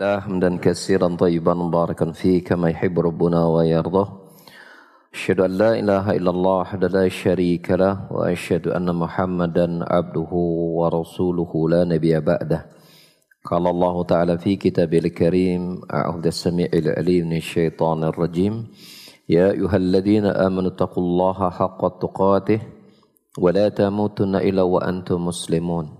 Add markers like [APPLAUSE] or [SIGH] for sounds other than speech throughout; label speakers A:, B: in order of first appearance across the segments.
A: لله حمدا كثيرا طيبا مباركا فيه كما يحب ربنا ويرضى أشهد أن لا إله إلا الله وحده لا شريك له وأشهد أن محمدا عبده ورسوله لا نبي بعده قال الله تعالى في كتابه الكريم أعوذ السميع العليم من الشيطان الرجيم يا أيها الذين آمنوا اتقوا الله حق تقاته ولا تموتن إلا وأنتم مسلمون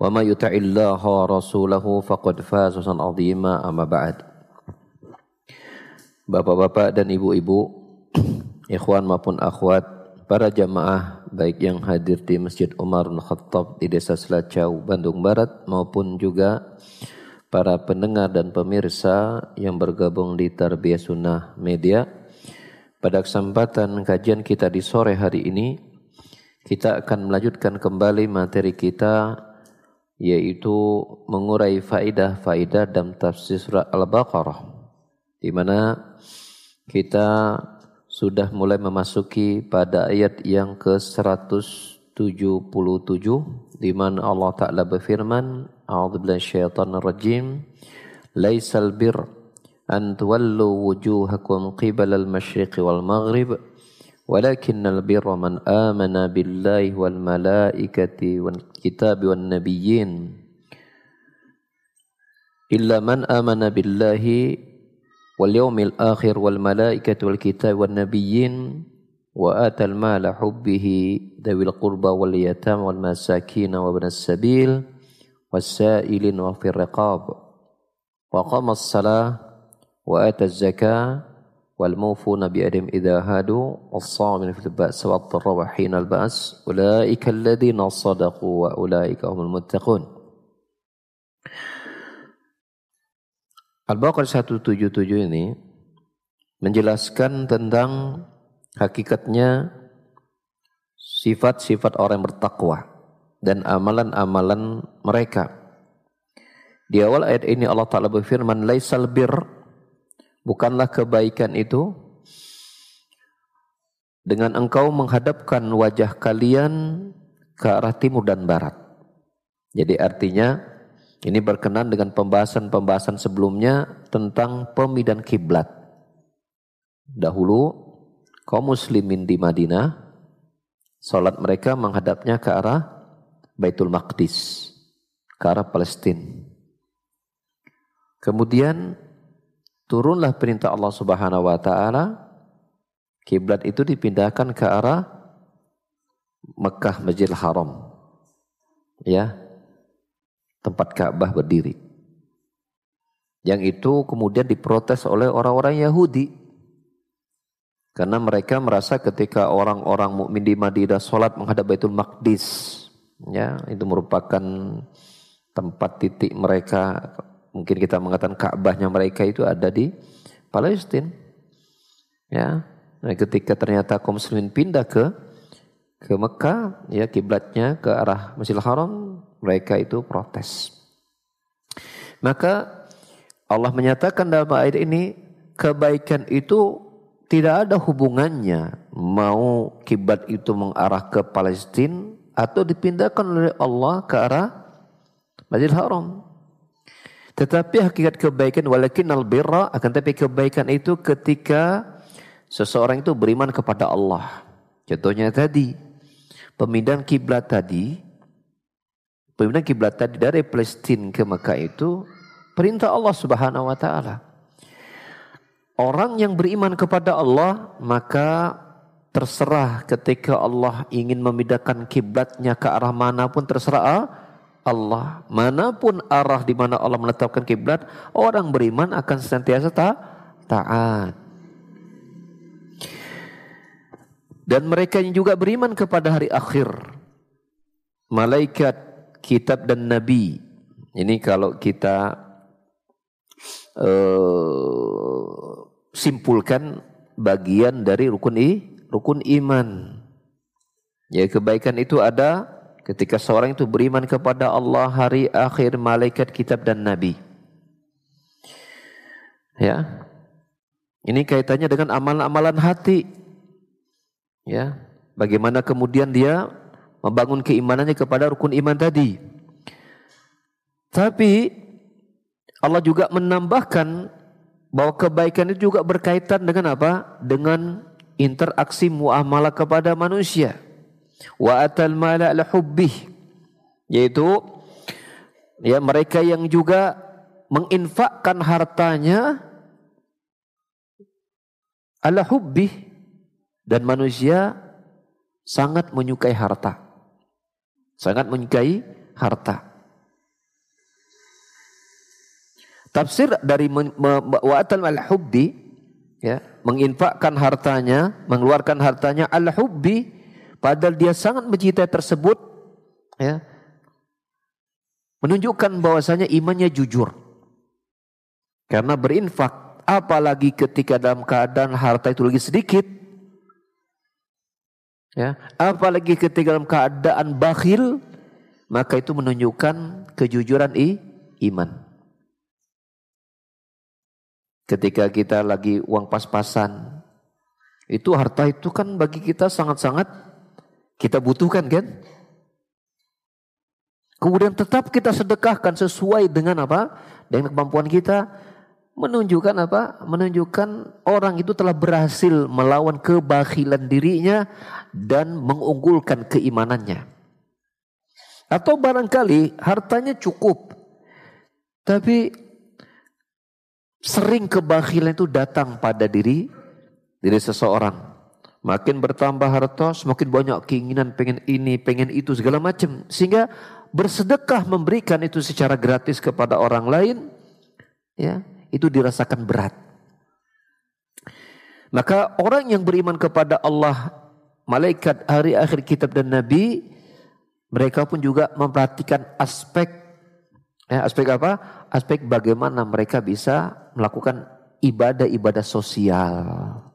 A: وما يطع الله ورسوله فقد فاز فوزا عظيما أما بعد Bapak-bapak dan ibu-ibu, [CLEARS THROAT] ikhwan maupun akhwat, para jamaah baik yang hadir di Masjid Umar bin Khattab di Desa Selacau, Bandung Barat maupun juga para pendengar dan pemirsa yang bergabung di Tarbiyah Sunnah Media. Pada kesempatan kajian kita di sore hari ini, kita akan melanjutkan kembali materi kita yaitu mengurai faidah-faidah dalam tafsir surah Al-Baqarah di mana kita sudah mulai memasuki pada ayat yang ke-177 di mana Allah Taala berfirman A'udzubillahi syaitanir rajim. Laisal bir an tuwallu wujuhakum qibala al-masyriqi wal maghrib ولكن البر من آمن بالله والملائكة والكتاب والنبيين. إلا من آمن بالله واليوم الآخر والملائكة والكتاب والنبيين وآتى المال حبه ذوي القربى واليتامى والمساكين وابن السبيل والسائلين وفي الرقاب وقام الصلاة وآتى الزكاة wal mawfuna bi adim idza hadu was-samin fil ba's wat tarwahin al ba's ulaika alladziina wa ulaika humul muttaqun Al-Baqarah 177 ini menjelaskan tentang hakikatnya sifat-sifat orang yang bertakwa dan amalan-amalan mereka. Di awal ayat ini Allah Ta'ala berfirman, Laisal bir Bukanlah kebaikan itu dengan engkau menghadapkan wajah kalian ke arah timur dan barat. Jadi artinya ini berkenan dengan pembahasan-pembahasan sebelumnya tentang pemindahan kiblat. Dahulu kaum muslimin di Madinah salat mereka menghadapnya ke arah Baitul Maqdis, ke arah Palestina. Kemudian turunlah perintah Allah Subhanahu wa taala kiblat itu dipindahkan ke arah Mekah Masjidil Haram. Ya. Tempat Ka'bah berdiri. Yang itu kemudian diprotes oleh orang-orang Yahudi. Karena mereka merasa ketika orang-orang mukmin di Madinah sholat menghadap Baitul Maqdis, ya itu merupakan tempat titik mereka mungkin kita mengatakan Ka'bahnya mereka itu ada di Palestina. Ya. Nah, ketika ternyata kaum muslimin pindah ke ke Mekah, ya kiblatnya ke arah Masjidil Haram, mereka itu protes. Maka Allah menyatakan dalam ayat ini kebaikan itu tidak ada hubungannya mau kiblat itu mengarah ke Palestina atau dipindahkan oleh Allah ke arah Masjidil Haram. Tetapi hakikat kebaikan walakin al birra akan tapi kebaikan itu ketika seseorang itu beriman kepada Allah. Contohnya tadi pemindahan kiblat tadi pemindahan kiblat tadi dari Palestina ke Mekah itu perintah Allah Subhanahu wa taala. Orang yang beriman kepada Allah maka terserah ketika Allah ingin memindahkan kiblatnya ke arah mana pun terserah Allah. Mana pun arah di mana Allah menetapkan kiblat, orang beriman akan senantiasa ta taat. Dan mereka yang juga beriman kepada hari akhir. Malaikat, kitab dan nabi. Ini kalau kita uh, simpulkan bagian dari rukun i, rukun iman. Ya kebaikan itu ada ketika seorang itu beriman kepada Allah, hari akhir, malaikat, kitab dan nabi. Ya. Ini kaitannya dengan amalan-amalan hati. Ya. Bagaimana kemudian dia membangun keimanannya kepada rukun iman tadi. Tapi Allah juga menambahkan bahwa kebaikan itu juga berkaitan dengan apa? Dengan interaksi muamalah kepada manusia. Wa atal mala ala hubbih yaitu ya mereka yang juga menginfakkan hartanya ala hubbi dan manusia sangat menyukai harta. Sangat menyukai harta. Tafsir dari wa'atal al-hubbi ya, menginfakkan hartanya, mengeluarkan hartanya al-hubbi padahal dia sangat mencintai tersebut ya. Menunjukkan bahwasanya imannya jujur. Karena berinfak apalagi ketika dalam keadaan harta itu lagi sedikit ya apalagi ketika dalam keadaan bakhil maka itu menunjukkan kejujuran i, iman ketika kita lagi uang pas-pasan itu harta itu kan bagi kita sangat-sangat kita butuhkan kan kemudian tetap kita sedekahkan sesuai dengan apa dengan kemampuan kita menunjukkan apa? Menunjukkan orang itu telah berhasil melawan kebakhilan dirinya dan mengunggulkan keimanannya. Atau barangkali hartanya cukup, tapi sering kebakhilan itu datang pada diri diri seseorang. Makin bertambah harta, semakin banyak keinginan pengen ini, pengen itu segala macam. Sehingga bersedekah memberikan itu secara gratis kepada orang lain, ya itu dirasakan berat. Maka orang yang beriman kepada Allah, malaikat, hari akhir kitab dan nabi, mereka pun juga memperhatikan aspek ya, aspek apa? Aspek bagaimana mereka bisa melakukan ibadah-ibadah sosial.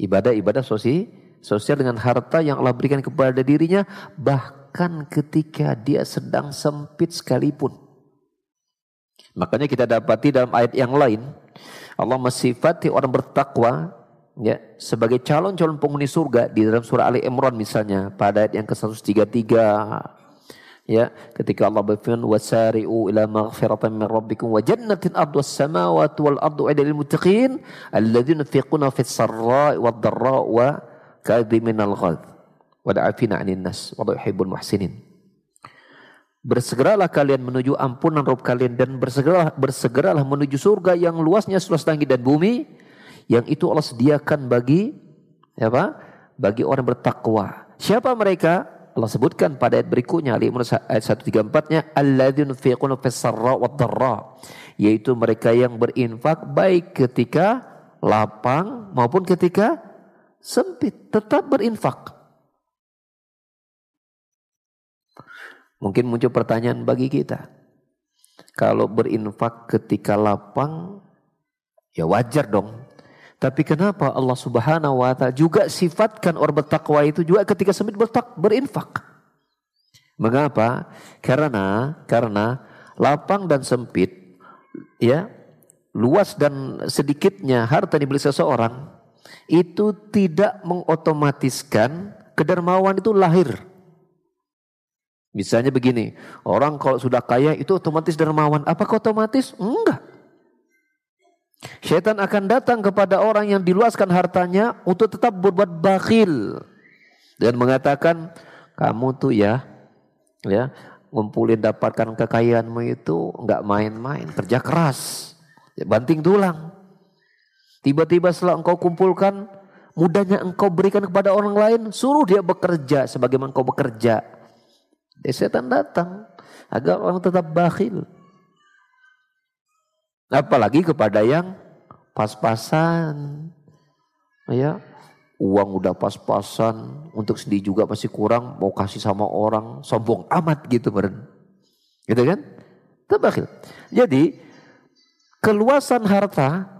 A: Ibadah-ibadah sosial, sosial dengan harta yang Allah berikan kepada dirinya bahkan ketika dia sedang sempit sekalipun. Makanya kita dapati dalam ayat yang lain Allah mensifati orang bertakwa ya sebagai calon-calon penghuni surga di dalam surah Ali Imran misalnya pada ayat yang ke-133 ya ketika Allah berfirman wasari'u ila maghfiratan min rabbikum wa jannatin ardhas samawati wal ardu lil muttaqin alladzina yunfiquna fis sarra'i wad dharra'i wa kadhiminal ghadh wa da'afina 'anil nas wa yuhibbul muhsinin Bersegeralah kalian menuju ampunan Rob kalian dan bersegeralah, bersegeralah menuju surga yang luasnya seluas langit dan bumi yang itu Allah sediakan bagi apa? Bagi orang bertakwa. Siapa mereka? Allah sebutkan pada ayat berikutnya Ali Imran ayat 134-nya alladzina yunfiquna fis sarra wad dharra yaitu mereka yang berinfak baik ketika lapang maupun ketika sempit tetap berinfak. Mungkin muncul pertanyaan bagi kita. Kalau berinfak ketika lapang, ya wajar dong. Tapi kenapa Allah subhanahu wa ta'ala juga sifatkan orang bertakwa itu juga ketika sempit bertak, berinfak. Mengapa? Karena karena lapang dan sempit ya luas dan sedikitnya harta dibeli seseorang itu tidak mengotomatiskan kedermawan itu lahir. Misalnya begini, orang kalau sudah kaya itu otomatis dermawan. Apakah otomatis? Enggak. Syaitan akan datang kepada orang yang diluaskan hartanya untuk tetap berbuat bakhil dan mengatakan kamu tuh ya ya ngumpulin dapatkan kekayaanmu itu enggak main-main, kerja keras, ya, banting tulang. Tiba-tiba setelah engkau kumpulkan, mudahnya engkau berikan kepada orang lain, suruh dia bekerja sebagaimana engkau bekerja. Setan datang agar orang tetap bakhil. Apalagi kepada yang pas-pasan. Ya, uang udah pas-pasan, untuk sendiri juga masih kurang, mau kasih sama orang, sombong amat gitu meren. Gitu kan? Tetap bakhil. Jadi, keluasan harta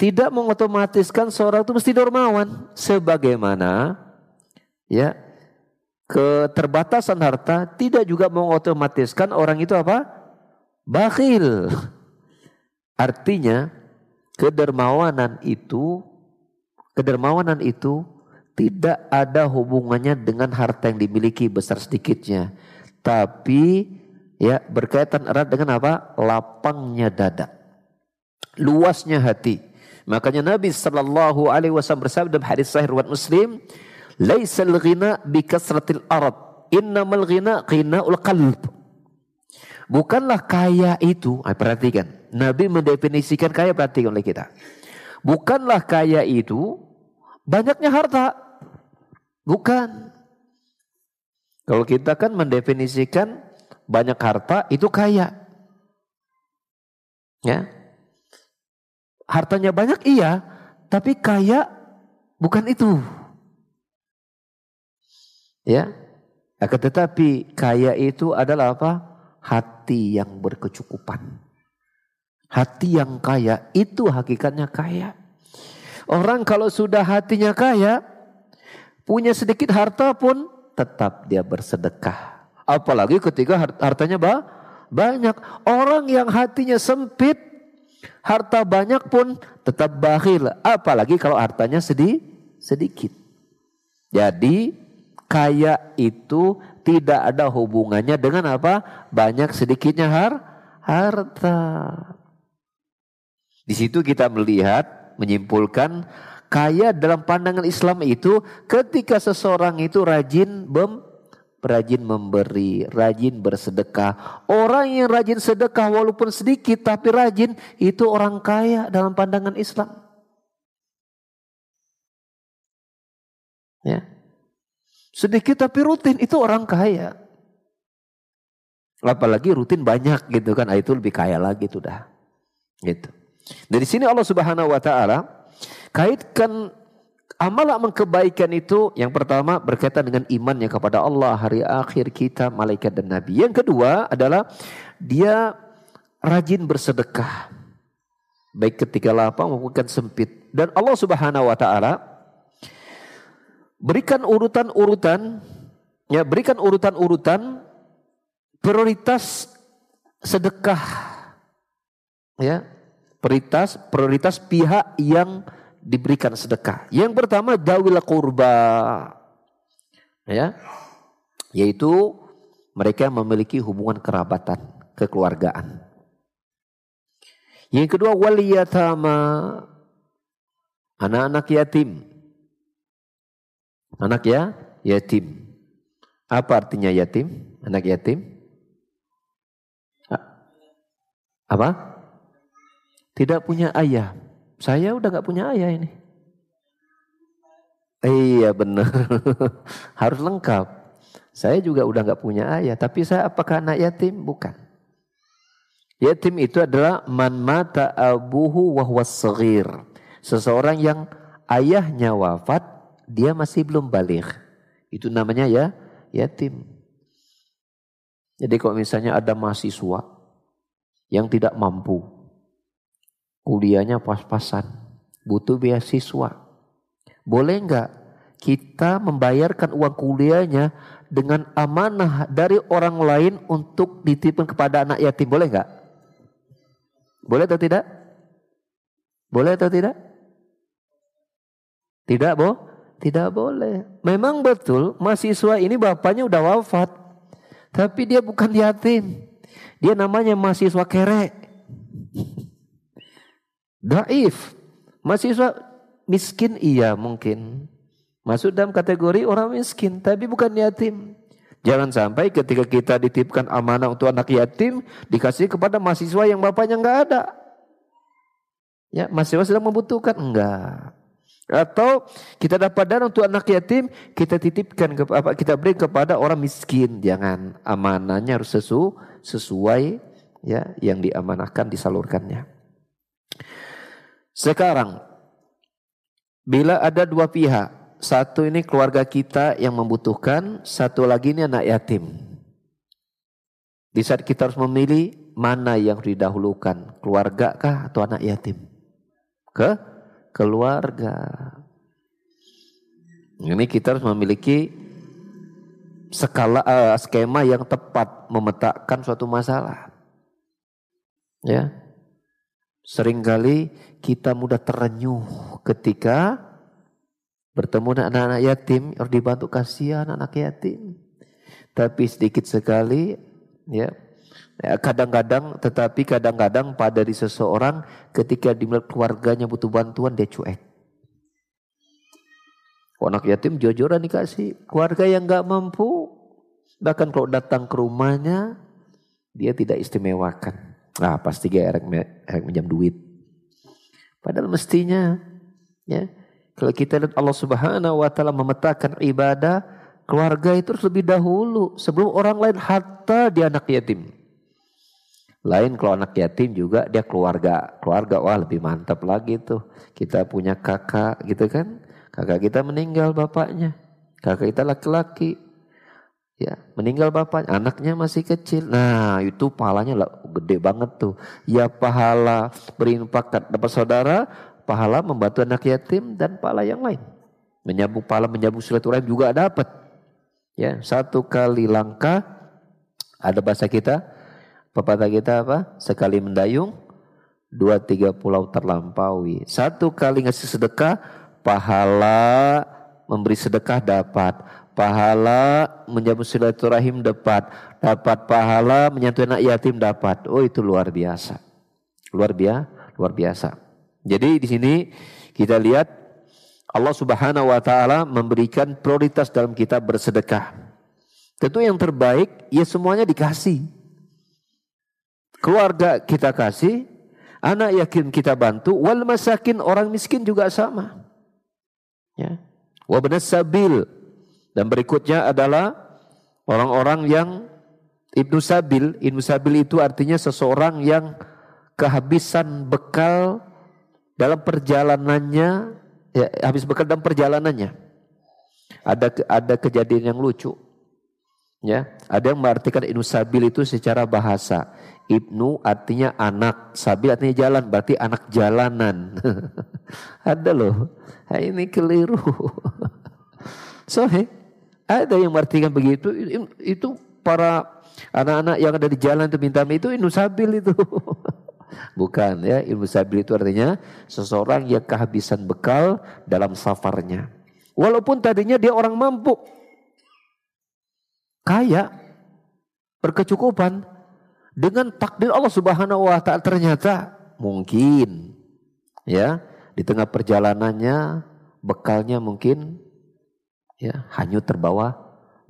A: tidak mengotomatiskan seorang itu mesti dermawan sebagaimana ya keterbatasan harta tidak juga mengotomatiskan orang itu apa? bakhil. Artinya kedermawanan itu kedermawanan itu tidak ada hubungannya dengan harta yang dimiliki besar sedikitnya, tapi ya berkaitan erat dengan apa? lapangnya dada, luasnya hati. Makanya Nabi Shallallahu Alaihi Wasallam bersabda dalam hadis Sahih riwayat Muslim, "Laisal ghina bi kasratil arad, innamal ghina ghinaul qalb." Bukanlah kaya itu, ah, perhatikan. Nabi mendefinisikan kaya perhatikan oleh kita. Bukanlah kaya itu banyaknya harta. Bukan. Kalau kita kan mendefinisikan banyak harta itu kaya. Ya. Hartanya banyak iya, tapi kaya bukan itu. Ya. Akan tetapi kaya itu adalah apa? Hati yang berkecukupan. Hati yang kaya itu hakikatnya kaya. Orang kalau sudah hatinya kaya, punya sedikit harta pun tetap dia bersedekah. Apalagi ketika hartanya bah, banyak. Orang yang hatinya sempit, harta banyak pun tetap bakhil. Apalagi kalau hartanya sedih, sedikit. Jadi kaya itu tidak ada hubungannya dengan apa? Banyak sedikitnya har harta. Di situ kita melihat, menyimpulkan kaya dalam pandangan Islam itu ketika seseorang itu rajin mem, rajin memberi, rajin bersedekah. Orang yang rajin sedekah walaupun sedikit tapi rajin itu orang kaya dalam pandangan Islam. Ya. Sedikit tapi rutin itu orang kaya. Apalagi rutin banyak gitu kan, ah, itu lebih kaya lagi tuh dah. Gitu. Dari sini Allah Subhanahu wa taala kaitkan amal-amal kebaikan itu yang pertama berkaitan dengan imannya kepada Allah, hari akhir kita, malaikat dan nabi. Yang kedua adalah dia rajin bersedekah. Baik ketika lapang maupun sempit. Dan Allah Subhanahu wa taala berikan urutan-urutan ya berikan urutan-urutan prioritas sedekah ya prioritas prioritas pihak yang diberikan sedekah. Yang pertama dawil kurba. Ya. Yaitu mereka memiliki hubungan kerabatan, kekeluargaan. Yang kedua waliyatama anak-anak yatim. Anak ya yatim. Apa artinya yatim? Anak yatim? Apa? Tidak punya ayah. Saya udah gak punya ayah ini. Iya benar. [LAUGHS] Harus lengkap. Saya juga udah gak punya ayah. Tapi saya apakah anak yatim? Bukan. Yatim itu adalah man mata abuhu wahwas. Seseorang yang ayahnya wafat, dia masih belum balik. Itu namanya ya yatim. Jadi kalau misalnya ada mahasiswa yang tidak mampu, kuliahnya pas-pasan, butuh beasiswa. Boleh enggak kita membayarkan uang kuliahnya dengan amanah dari orang lain untuk dititipkan kepada anak yatim? Boleh enggak? Boleh atau tidak? Boleh atau tidak? Tidak, Bo? Tidak boleh. Memang betul mahasiswa ini bapaknya udah wafat. Tapi dia bukan yatim. Dia namanya mahasiswa kere. Daif. Mahasiswa miskin iya mungkin. Masuk dalam kategori orang miskin. Tapi bukan yatim. Jangan sampai ketika kita ditipkan amanah untuk anak yatim. Dikasih kepada mahasiswa yang bapaknya enggak ada. Ya, mahasiswa sedang membutuhkan. Enggak. Atau kita dapat dana untuk anak yatim, kita titipkan ke, apa kita beri kepada orang miskin. Jangan amanahnya harus sesu, sesuai ya yang diamanahkan disalurkannya. Sekarang, bila ada dua pihak, satu ini keluarga kita yang membutuhkan, satu lagi ini anak yatim. Di saat kita harus memilih mana yang didahulukan, keluarga kah atau anak yatim? Ke keluarga. Ini kita harus memiliki skala uh, skema yang tepat memetakan suatu masalah. Ya. Seringkali kita mudah terenyuh ketika bertemu anak-anak yatim, harus dibantu kasihan anak yatim. Tapi sedikit sekali ya Ya, kadang-kadang, tetapi kadang-kadang pada di seseorang ketika di keluarganya butuh bantuan dia cuek. Anak yatim jojoran dikasih. Keluarga yang nggak mampu, bahkan kalau datang ke rumahnya, dia tidak istimewakan. Nah pasti dia erek, erek minjam duit. Padahal mestinya, ya kalau kita lihat Allah Subhanahu Wa Taala memetakan ibadah, keluarga itu harus lebih dahulu sebelum orang lain hatta dia anak yatim. Lain kalau anak yatim juga dia keluarga. Keluarga wah lebih mantap lagi tuh. Kita punya kakak gitu kan. Kakak kita meninggal bapaknya. Kakak kita laki-laki. Ya, meninggal bapaknya, anaknya masih kecil. Nah, itu pahalanya lah gede banget tuh. Ya pahala berinfak dapat saudara, pahala membantu anak yatim dan pahala yang lain. Menyambung pahala menyambung silaturahim juga dapat. Ya, satu kali langkah ada bahasa kita Pepatah kita apa? Sekali mendayung, dua tiga pulau terlampaui. Satu kali ngasih sedekah, pahala memberi sedekah dapat. Pahala menyambut silaturahim dapat. Dapat pahala menyentuh anak yatim dapat. Oh itu luar biasa. Luar biasa, luar biasa. Jadi di sini kita lihat Allah Subhanahu wa taala memberikan prioritas dalam kita bersedekah. Tentu yang terbaik ya semuanya dikasih keluarga kita kasih, anak yakin kita bantu, wal masakin orang miskin juga sama. Ya. Wa sabil. Dan berikutnya adalah orang-orang yang Ibnu Sabil. Ibnu Sabil itu artinya seseorang yang kehabisan bekal dalam perjalanannya, ya, habis bekal dalam perjalanannya. Ada ada kejadian yang lucu. Ya, ada yang mengartikan Ibnu Sabil itu secara bahasa. Ibnu artinya anak, sabil artinya jalan, berarti anak jalanan. [LAUGHS] ada loh, nah, ini keliru. [LAUGHS] so, hey, ada yang mengartikan begitu, itu para anak-anak yang ada di jalan itu minta itu Ibnu Sabil itu. [LAUGHS] Bukan ya, Ibnu Sabil itu artinya seseorang yang kehabisan bekal dalam safarnya. Walaupun tadinya dia orang mampu, kaya, berkecukupan, dengan takdir Allah Subhanahu wa taala ternyata mungkin ya. Di tengah perjalanannya bekalnya mungkin ya hanyut terbawa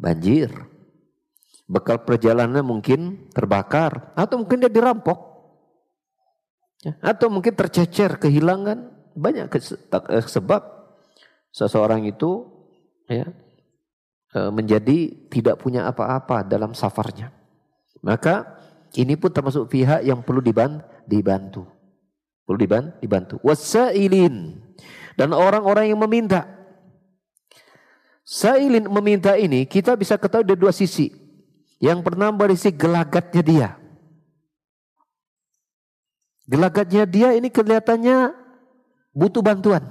A: banjir. Bekal perjalanannya mungkin terbakar atau mungkin dia dirampok. Ya, atau mungkin tercecer, kehilangan banyak eh, sebab seseorang itu ya eh, menjadi tidak punya apa-apa dalam safarnya. Maka ini pun termasuk pihak yang perlu dibantu. Perlu dibantu. Wasailin. Dan orang-orang yang meminta. Sailin meminta ini kita bisa ketahui dari dua sisi. Yang pertama dari sisi gelagatnya dia. Gelagatnya dia ini kelihatannya butuh bantuan.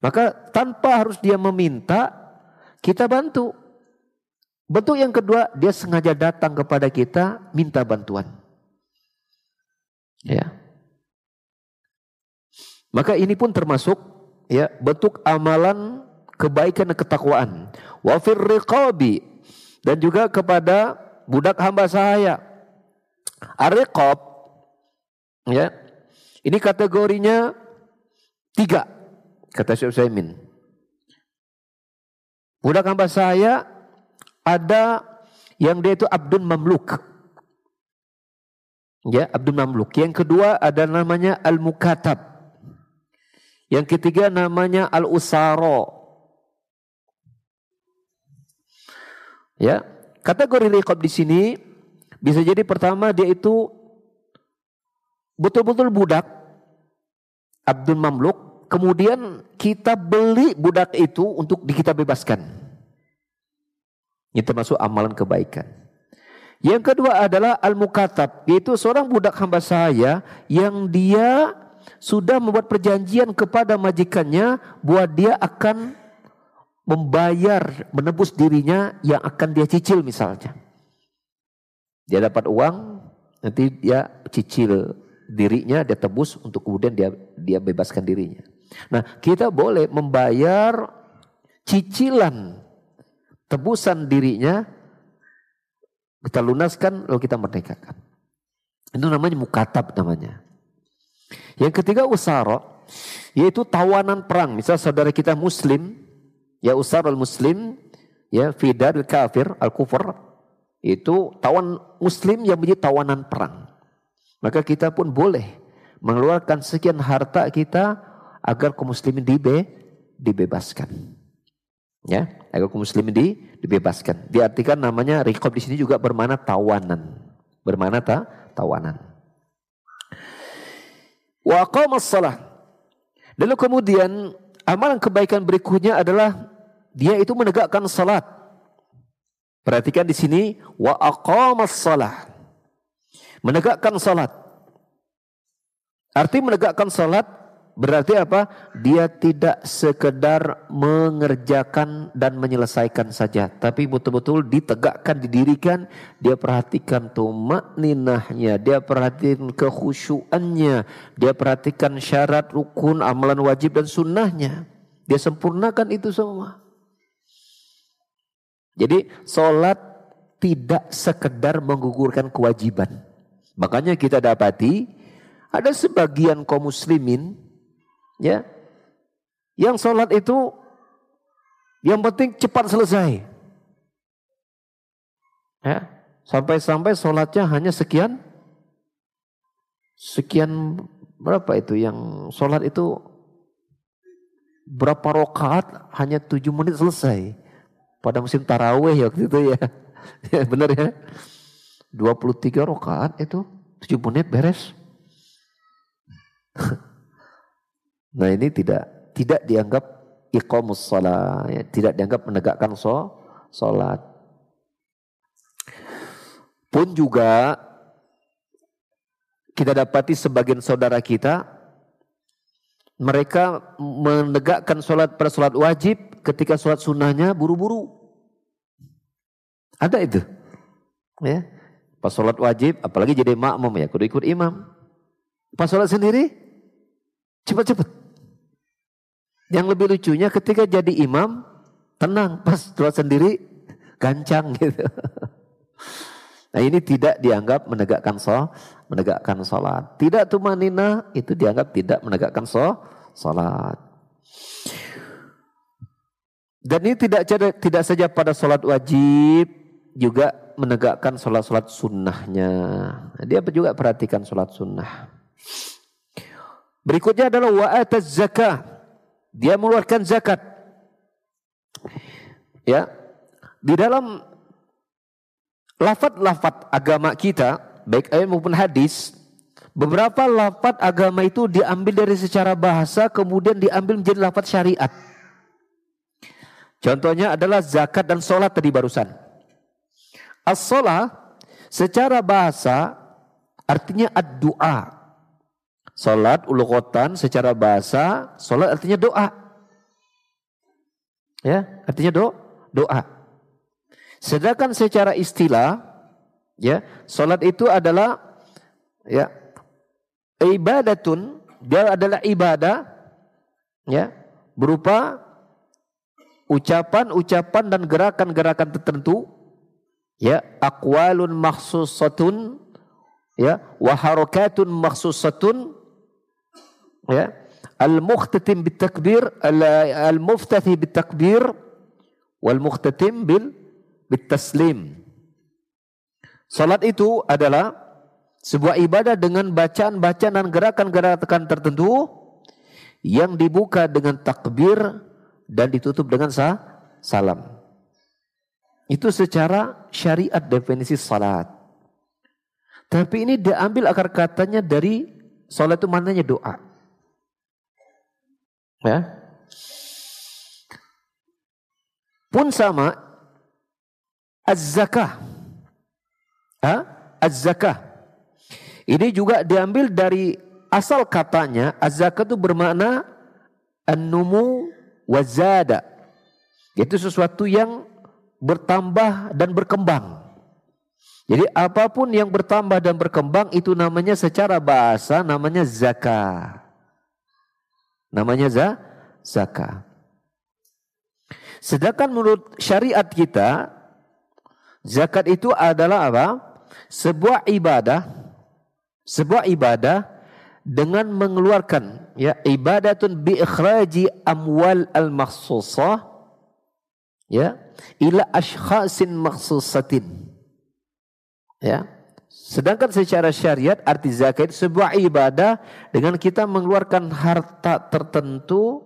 A: Maka tanpa harus dia meminta, kita bantu. Bentuk yang kedua, dia sengaja datang kepada kita minta bantuan. Ya. Maka ini pun termasuk ya bentuk amalan kebaikan dan ketakwaan. Wa riqabi dan juga kepada budak hamba saya. Ariqab ya. Ini kategorinya tiga kata Syekh Utsaimin. Budak hamba saya ada yang dia itu Abdul Mamluk. Ya, Abdul Mamluk. Yang kedua ada namanya Al-Mukatab. Yang ketiga namanya Al-Usaro. Ya, kategori riqab di sini bisa jadi pertama dia itu betul-betul budak Abdul Mamluk, kemudian kita beli budak itu untuk kita bebaskan. Ini termasuk amalan kebaikan. Yang kedua adalah al-mukatab, yaitu seorang budak hamba saya yang dia sudah membuat perjanjian kepada majikannya bahwa dia akan membayar, menebus dirinya yang akan dia cicil misalnya. Dia dapat uang, nanti dia cicil dirinya, dia tebus untuk kemudian dia dia bebaskan dirinya. Nah, kita boleh membayar cicilan tebusan dirinya kita lunaskan lalu kita merdekakan. Itu namanya mukatab namanya. Yang ketiga usara yaitu tawanan perang. Misal saudara kita muslim, ya usar al muslim, ya fidar al kafir al kufur itu tawan muslim yang menjadi tawanan perang. Maka kita pun boleh mengeluarkan sekian harta kita agar kaum muslimin dibe, dibebaskan. Ya, agar kaum muslimin di, dibebaskan. Diartikan namanya rikob di sini juga bermana tawanan. Bermana ta, tawanan. Wa aqamas salah. Lalu kemudian amalan kebaikan berikutnya adalah dia itu menegakkan salat. Perhatikan di sini wa aqamas salah. Menegakkan salat. Arti menegakkan salat Berarti apa? Dia tidak sekedar mengerjakan dan menyelesaikan saja. Tapi betul-betul ditegakkan, didirikan. Dia perhatikan tumak ninahnya. Dia perhatikan kekhusyuannya. Dia perhatikan syarat, rukun, amalan wajib dan sunnahnya. Dia sempurnakan itu semua. Jadi sholat tidak sekedar menggugurkan kewajiban. Makanya kita dapati ada sebagian kaum muslimin Ya. Yang sholat itu yang penting cepat selesai. Ya. Sampai-sampai sholatnya hanya sekian sekian berapa itu yang sholat itu berapa rokaat hanya tujuh menit selesai pada musim taraweh waktu itu ya, [LAUGHS] ya benar ya 23 rokaat itu tujuh menit beres [LAUGHS] Nah ini tidak tidak dianggap iqamus salat, ya, tidak dianggap menegakkan so, salat. Pun juga kita dapati sebagian saudara kita mereka menegakkan sholat pada sholat wajib ketika sholat sunnahnya buru-buru. Ada itu. Ya. Pas sholat wajib, apalagi jadi makmum ya, kudu ikut imam. Pas sholat sendiri, cepat-cepat. Yang lebih lucunya ketika jadi imam, tenang, pas sholat sendiri, gancang gitu. [LAUGHS] Nah ini tidak dianggap menegakkan sholat, menegakkan sholat. Tidak tumanina itu dianggap tidak menegakkan sholat. Dan ini tidak tidak saja pada sholat wajib, juga menegakkan sholat-sholat sunnahnya. Dia juga perhatikan sholat sunnah. Berikutnya adalah wa'ataz zakah. Dia mengeluarkan zakat. Ya. Di dalam lafat-lafat agama kita, baik ayat maupun hadis, beberapa lafat agama itu diambil dari secara bahasa kemudian diambil menjadi lafat syariat. Contohnya adalah zakat dan sholat tadi barusan. As-sholat secara bahasa artinya ad-du'a. Salat ulukotan secara bahasa, salat artinya doa. Ya, artinya do, doa. Sedangkan secara istilah, ya, salat itu adalah ya ibadatun, dia adalah ibadah ya, berupa ucapan-ucapan dan gerakan-gerakan tertentu ya aqwalun makhsusatun ya wa harakatun ya al-mukhtatim bitakbir al-muftathi bitakbir wal mukhtatim bil bitaslim salat itu adalah sebuah ibadah dengan bacaan-bacaan dan gerakan-gerakan tertentu yang dibuka dengan takbir dan ditutup dengan sah, salam. Itu secara syariat definisi salat. Tapi ini diambil akar katanya dari salat itu maknanya doa. Ya. Pun sama az-zakah. Az-zakah. Ini juga diambil dari asal katanya az-zakat itu bermakna an-numu wazada. Itu sesuatu yang bertambah dan berkembang. Jadi apa pun yang bertambah dan berkembang itu namanya secara bahasa namanya zakat. Namanya za, zakat. Sedangkan menurut syariat kita zakat itu adalah apa? Sebuah ibadah sebuah ibadah dengan mengeluarkan ya ibadatun bi ikhraji amwal al makhsusah ya ila ashkhasin makhsusatin Ya. Sedangkan secara syariat arti zakat itu sebuah ibadah dengan kita mengeluarkan harta tertentu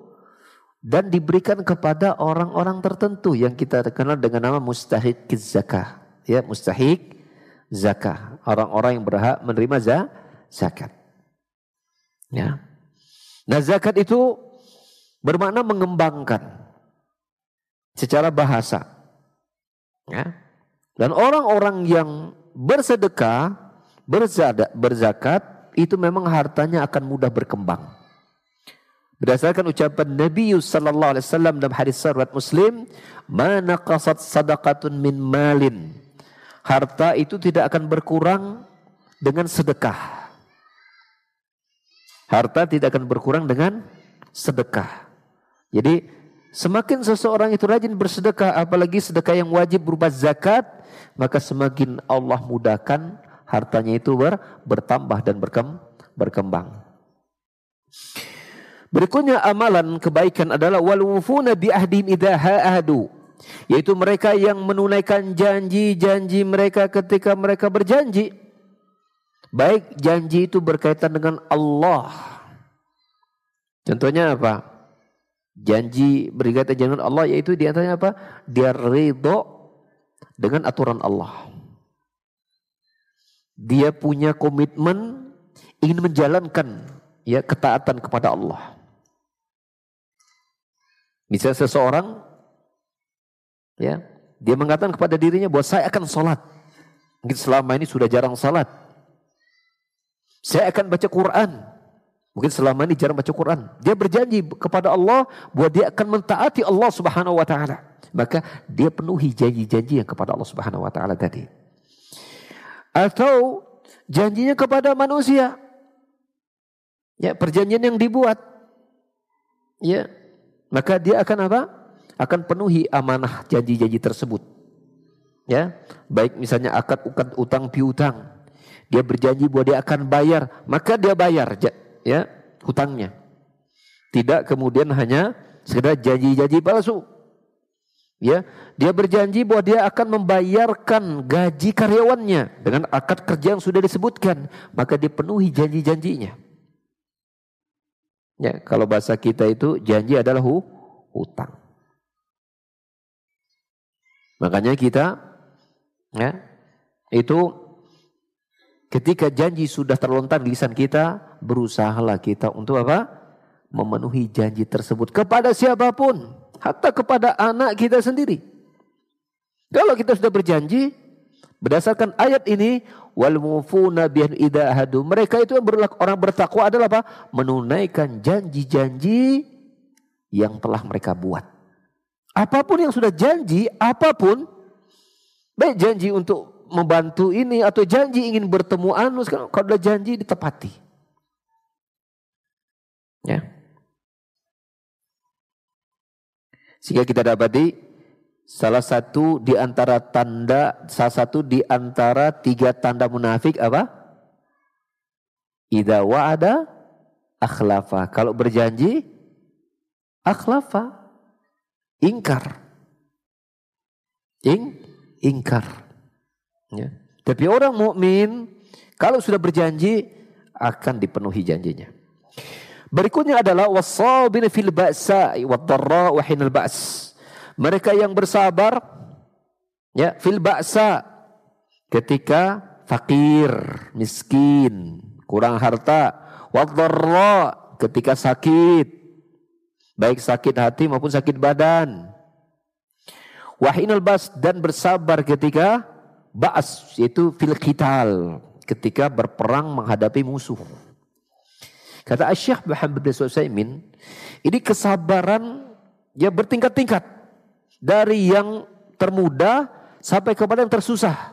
A: dan diberikan kepada orang-orang tertentu yang kita kenal dengan nama mustahik zakah. Ya, mustahik zakah. Orang-orang yang berhak menerima zakat. Ya. Nah, zakat itu bermakna mengembangkan secara bahasa. Ya. Dan orang-orang yang bersedekah, berzada, berzakat, itu memang hartanya akan mudah berkembang. Berdasarkan ucapan Nabi sallallahu alaihi wasallam dalam hadis riwayat Muslim, "Mana qasat sadaqatun min malin." Harta itu tidak akan berkurang dengan sedekah. Harta tidak akan berkurang dengan sedekah. Jadi semakin seseorang itu rajin bersedekah, apalagi sedekah yang wajib berupa zakat, maka semakin Allah mudahkan hartanya itu ber, bertambah dan berkem, berkembang. Berikutnya amalan kebaikan adalah wal bi ahdim idza ahadu yaitu mereka yang menunaikan janji-janji mereka ketika mereka berjanji. Baik janji itu berkaitan dengan Allah. Contohnya apa? Janji berkaitan dengan Allah yaitu di antaranya apa? Dia ridho dengan aturan Allah. Dia punya komitmen ingin menjalankan ya ketaatan kepada Allah. Misalnya seseorang ya, dia mengatakan kepada dirinya bahwa saya akan sholat. Mungkin selama ini sudah jarang sholat. Saya akan baca Quran. Mungkin selama ini jarang baca Quran. Dia berjanji kepada Allah bahwa dia akan mentaati Allah Subhanahu wa taala maka dia penuhi janji-janji yang kepada Allah Subhanahu wa taala tadi. Atau janjinya kepada manusia. Ya, perjanjian yang dibuat. Ya. Maka dia akan apa? Akan penuhi amanah janji-janji tersebut. Ya, baik misalnya akad ukad utang piutang. Dia berjanji bahwa dia akan bayar, maka dia bayar ya hutangnya. Tidak kemudian hanya sekedar janji-janji palsu. Ya, dia berjanji bahwa dia akan membayarkan gaji karyawannya dengan akad kerja yang sudah disebutkan, maka dipenuhi janji-janjinya. Ya, kalau bahasa kita itu janji adalah hu, hutang. Makanya kita ya, itu ketika janji sudah terlontar di lisan kita, berusahalah kita untuk apa? Memenuhi janji tersebut kepada siapa pun hatta kepada anak kita sendiri. Kalau kita sudah berjanji berdasarkan ayat ini wal idahadu mereka itu yang berlaku, orang bertakwa adalah apa? Menunaikan janji-janji yang telah mereka buat. Apa pun yang sudah janji, apa pun baik janji untuk membantu ini atau janji ingin bertemu anu kalau sudah janji ditepati. Ya. Sehingga kita dapati salah satu di antara tanda, salah satu di antara tiga tanda munafik apa? Ida wa'ada akhlafa. Kalau berjanji akhlafa. Ingkar. Ing, ingkar. Ya. Tapi orang mukmin kalau sudah berjanji akan dipenuhi janjinya. Berikutnya adalah wasabin fil ba'sa wa dharra wa hinal ba's. Mereka yang bersabar ya fil ba'sa ketika fakir, miskin, kurang harta, wa dharra ketika sakit. Baik sakit hati maupun sakit badan. Wahinal bas dan bersabar ketika ba's yaitu fil qital ketika berperang menghadapi musuh. Kata Syekh Muhammad bin Sulaiman, ini kesabaran ya bertingkat-tingkat dari yang termudah sampai kepada yang tersusah.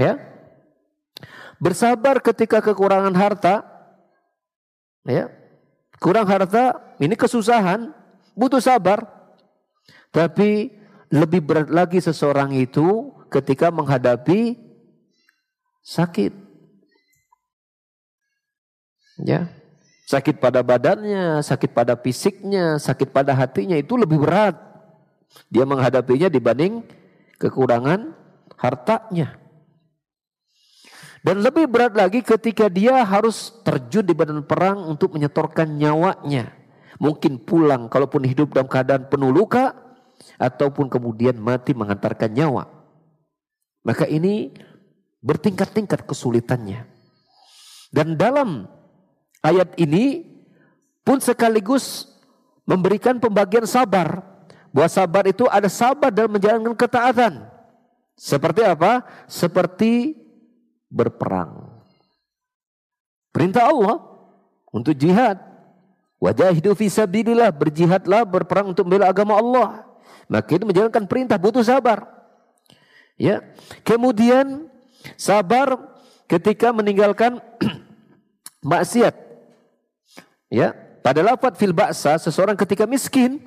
A: Ya. Bersabar ketika kekurangan harta. Ya. Kurang harta, ini kesusahan, butuh sabar. Tapi lebih berat lagi seseorang itu ketika menghadapi sakit. Ya. Sakit pada badannya, sakit pada fisiknya, sakit pada hatinya itu lebih berat. Dia menghadapinya dibanding kekurangan hartanya. Dan lebih berat lagi ketika dia harus terjun di badan perang untuk menyetorkan nyawanya. Mungkin pulang kalaupun hidup dalam keadaan penuh luka ataupun kemudian mati mengantarkan nyawa. Maka ini bertingkat-tingkat kesulitannya. Dan dalam ayat ini pun sekaligus memberikan pembagian sabar. Bahwa sabar itu ada sabar dalam menjalankan ketaatan. Seperti apa? Seperti berperang. Perintah Allah untuk jihad. Wajahidu fi sabilillah, berjihadlah, berperang untuk membela agama Allah. Maka itu menjalankan perintah butuh sabar. Ya. Kemudian sabar ketika meninggalkan [CLEARS THROAT] maksiat. Ya, pada lafaz fil ba'sa seseorang ketika miskin,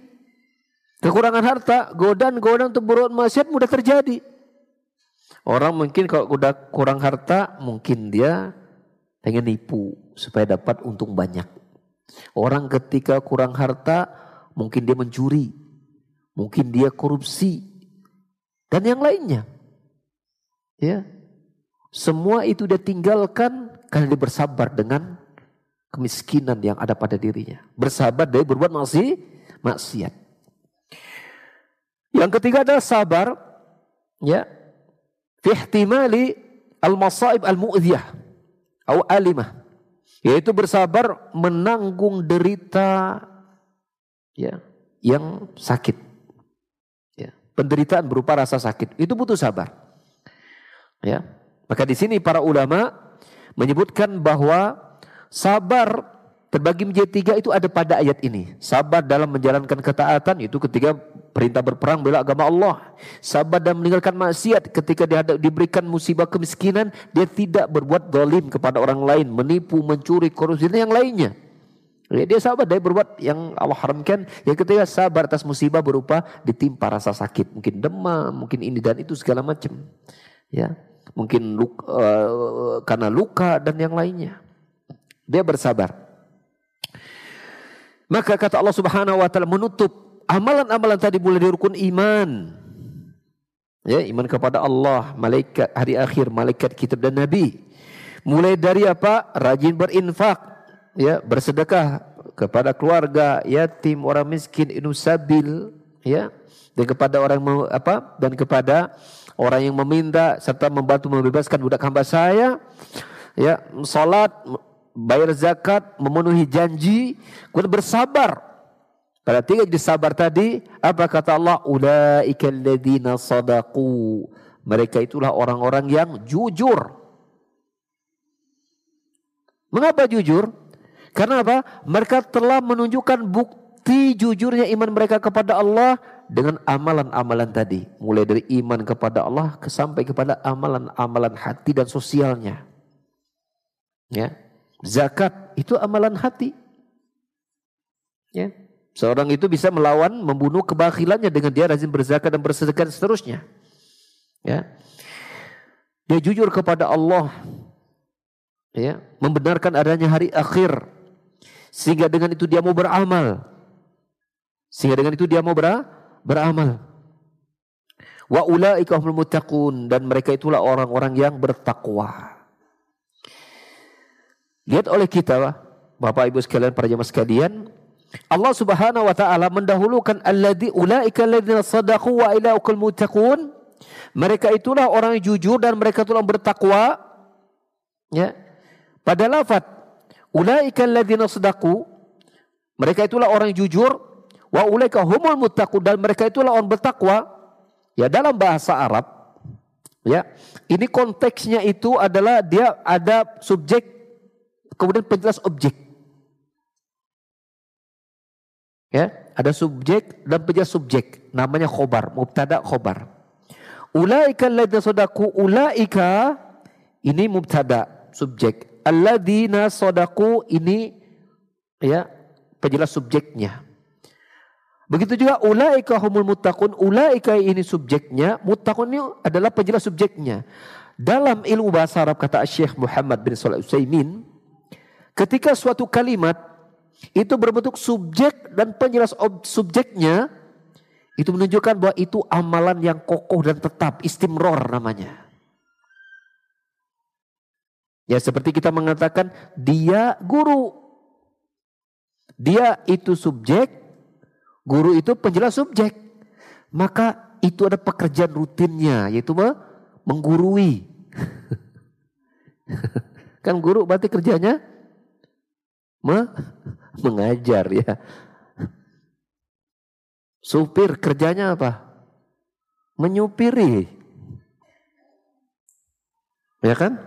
A: kekurangan harta, godaan-godaan untuk berbuat maksiat mudah terjadi. Orang mungkin kalau udah kurang harta, mungkin dia pengen nipu supaya dapat untung banyak. Orang ketika kurang harta, mungkin dia mencuri, mungkin dia korupsi, dan yang lainnya. Ya, semua itu dia tinggalkan karena dia bersabar dengan kemiskinan yang ada pada dirinya. Bersabar dari berbuat maksiat. Yang ketiga adalah sabar, ya, fi ihtimali al-masaib al-mu'dhiyah atau alimah. Yaitu bersabar menanggung derita ya yang sakit. Ya penderitaan berupa rasa sakit. Itu butuh sabar. Ya. Maka di sini para ulama menyebutkan bahwa sabar terbagi menjadi tiga itu ada pada ayat ini sabar dalam menjalankan ketaatan itu ketika perintah berperang bela agama Allah. Sabar dan meninggalkan maksiat ketika dia diberikan musibah kemiskinan, dia tidak berbuat dolim kepada orang lain, menipu, mencuri, korupsi dan yang lainnya. Ya, dia sabar dia berbuat yang Allah haramkan. Yang ketiga sabar atas musibah berupa ditimpa rasa sakit, mungkin demam, mungkin ini dan itu segala macam. Ya, mungkin luka, uh, karena luka dan yang lainnya. Dia bersabar. Maka kata Allah Subhanahu wa taala menutup amalan-amalan tadi mulai dari rukun iman. Ya, iman kepada Allah, malaikat hari akhir, malaikat kitab dan nabi. Mulai dari apa? Rajin berinfak, ya, bersedekah kepada keluarga, yatim, orang miskin, inusabil, ya, dan kepada orang apa? Dan kepada orang yang meminta serta membantu membebaskan budak hamba saya, ya, salat, bayar zakat, memenuhi janji, kemudian bersabar pada tiga jenis sabar tadi, apa kata Allah? Mereka itulah orang-orang yang jujur. Mengapa jujur? Karena apa? Mereka telah menunjukkan bukti jujurnya iman mereka kepada Allah dengan amalan-amalan tadi. Mulai dari iman kepada Allah sampai kepada amalan-amalan hati dan sosialnya. Ya. Zakat itu amalan hati. Ya. Seorang itu bisa melawan, membunuh kebakhilannya dengan dia rajin berzakat dan bersedekah seterusnya. Ya. Dia jujur kepada Allah. Ya, membenarkan adanya hari akhir. Sehingga dengan itu dia mau beramal. Sehingga dengan itu dia mau ber beramal. Wa ulaika dan mereka itulah orang-orang yang bertakwa. Lihat oleh kita Bapak Ibu sekalian para jemaah sekalian, Allah Subhanahu wa taala mendahulukan alladzi ulaika alladzina sadaqu wa ilaukal muttaqun. Mereka itulah orang yang jujur dan mereka itulah bertakwa. Ya. Pada lafaz ulaika alladzina sadaqu mereka itulah orang yang jujur wa ulaika humul muttaqun dan mereka itulah orang bertakwa. Ya dalam bahasa Arab ya. Ini konteksnya itu adalah dia ada subjek
B: kemudian penjelas objek. Ya, ada subjek dan penjelas subjek. Namanya khobar, mubtada khobar. Ulaika alladzina sodaku, ulaika ini mubtada subjek. Alladzina sodaku ini ya penjelas subjeknya. Begitu juga ulaika humul muttaqun, ulaika ini subjeknya, muttaqun ini adalah penjelas subjeknya. Dalam ilmu bahasa Arab kata Syekh Muhammad bin Shalih Utsaimin, ketika suatu kalimat itu berbentuk subjek dan penjelas subjeknya, itu menunjukkan bahwa itu amalan yang kokoh dan tetap, istimror namanya. Ya seperti kita mengatakan dia guru. Dia itu subjek, Guru itu penjelas subjek. Maka itu ada pekerjaan rutinnya yaitu menggurui. [LAUGHS] kan guru berarti kerjanya me mengajar ya. Supir kerjanya apa? Menyupiri. Ya kan?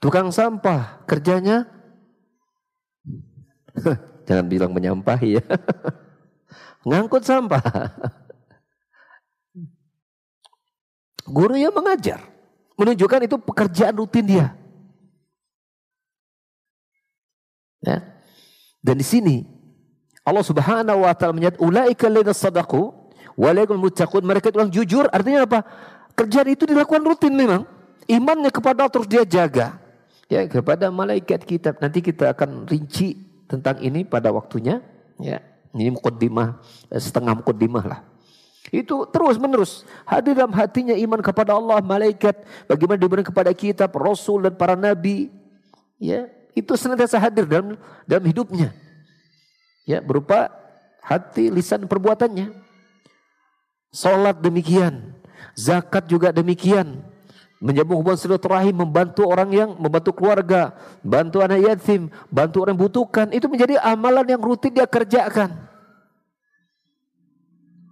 B: Tukang sampah kerjanya [LAUGHS] Jangan bilang menyampahi ya. [LAUGHS] Ngangkut sampah. Guru yang mengajar. Menunjukkan itu pekerjaan rutin dia. Ya. Dan di sini Allah Subhanahu wa taala menyatakan ulaika alladziina sadaqu wa muttaqun mereka itu orang jujur artinya apa? Kerjaan itu dilakukan rutin memang. Imannya kepada Allah terus dia jaga. Ya kepada malaikat kita nanti kita akan rinci tentang ini pada waktunya. Ya, ini mukaddimah eh, setengah mukaddimah lah. Itu terus menerus hadir dalam hatinya iman kepada Allah, malaikat, bagaimana diberikan kepada kita, rasul dan para nabi. Ya, itu senantiasa hadir dalam dalam hidupnya. Ya, berupa hati, lisan, perbuatannya. Salat demikian, zakat juga demikian, Menyambung hubungan silaturahim, membantu orang yang membantu keluarga, bantu anak yatim, bantu orang yang butuhkan, itu menjadi amalan yang rutin dia kerjakan.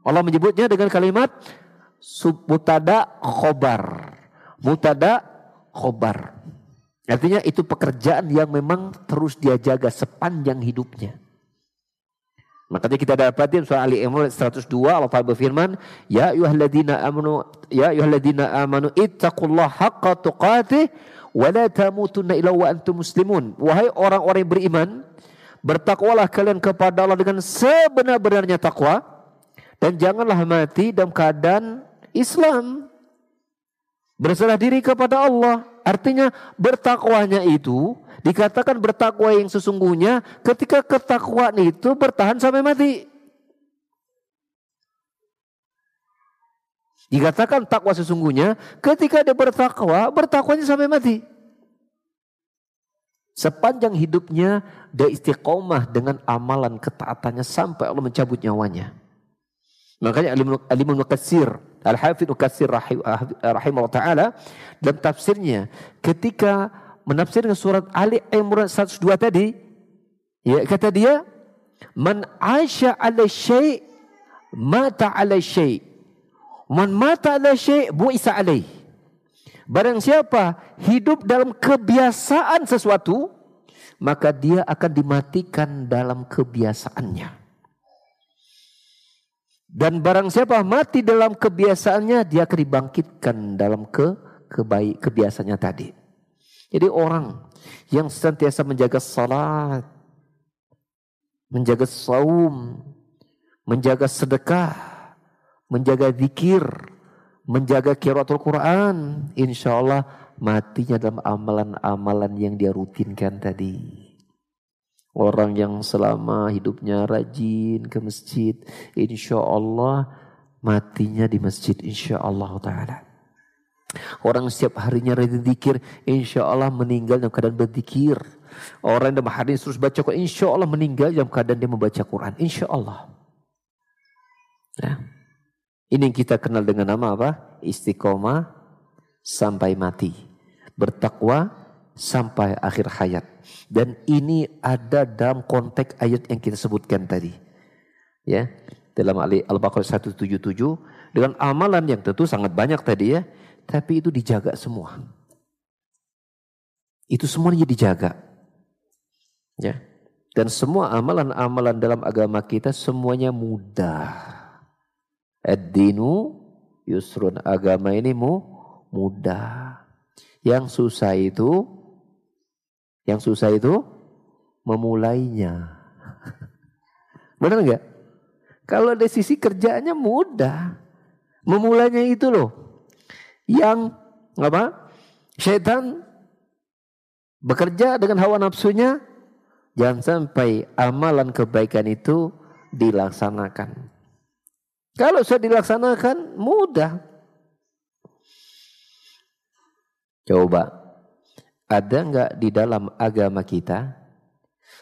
B: Allah menyebutnya dengan kalimat mutada khobar. Mutada khobar. Artinya itu pekerjaan yang memang terus dia jaga sepanjang hidupnya. Makanya kita dapatin surah Ali Imran 102 Allah Taala berfirman, "Ya ayyuhalladzina amanu ya ayyuhalladzina amanu ittaqullaha haqqa tuqatih wa la tamutunna illa wa antum muslimun." Wahai orang-orang yang beriman, bertakwalah kalian kepada Allah dengan sebenar-benarnya takwa dan janganlah mati dalam keadaan Islam. Berserah diri kepada Allah. Artinya bertakwanya itu Dikatakan bertakwa yang sesungguhnya ketika ketakwaan itu bertahan sampai mati. Dikatakan takwa sesungguhnya ketika dia bertakwa, bertakwanya sampai mati. Sepanjang hidupnya dia istiqomah dengan amalan ketaatannya sampai Allah mencabut nyawanya. Makanya Alim Nukatsir, Al-Hafidh Nukatsir rahimahullah ta'ala dalam tafsirnya ketika menafsirkan surat Ali Imran 102 tadi, ya kata dia, "Man aisha ala syai' mata ala syai'. Man mata ala syai' bu'isa alaih." Barang siapa hidup dalam kebiasaan sesuatu, maka dia akan dimatikan dalam kebiasaannya. Dan barang siapa mati dalam kebiasaannya, dia akan dibangkitkan dalam ke kebaik kebiasaannya tadi. Jadi orang yang senantiasa menjaga salat, menjaga saum, menjaga sedekah, menjaga zikir, menjaga kiraatul Quran, insya Allah matinya dalam amalan-amalan yang dia rutinkan tadi. Orang yang selama hidupnya rajin ke masjid, insya Allah matinya di masjid, insya Allah Ta'ala. Orang setiap harinya rajin zikir, insya Allah meninggal dalam keadaan berzikir. Orang yang dalam hari terus baca Quran, insya Allah meninggal dalam keadaan dia membaca Quran. Insya Allah. Ya. Ini yang kita kenal dengan nama apa? Istiqomah sampai mati. Bertakwa sampai akhir hayat. Dan ini ada dalam konteks ayat yang kita sebutkan tadi. Ya, dalam Al-Baqarah 177 dengan amalan yang tentu sangat banyak tadi ya tapi itu dijaga semua. Itu semuanya dijaga. Ya. Dan semua amalan-amalan dalam agama kita semuanya mudah. Ad-dinu yusrun. Agama ini mu mudah. Yang susah itu yang susah itu memulainya. [LAUGHS] Benar enggak? Kalau dari sisi kerjaannya mudah. Memulainya itu loh. Yang apa? Syaitan bekerja dengan hawa nafsunya Jangan sampai amalan kebaikan itu dilaksanakan. Kalau sudah dilaksanakan mudah. Coba, ada nggak di dalam agama kita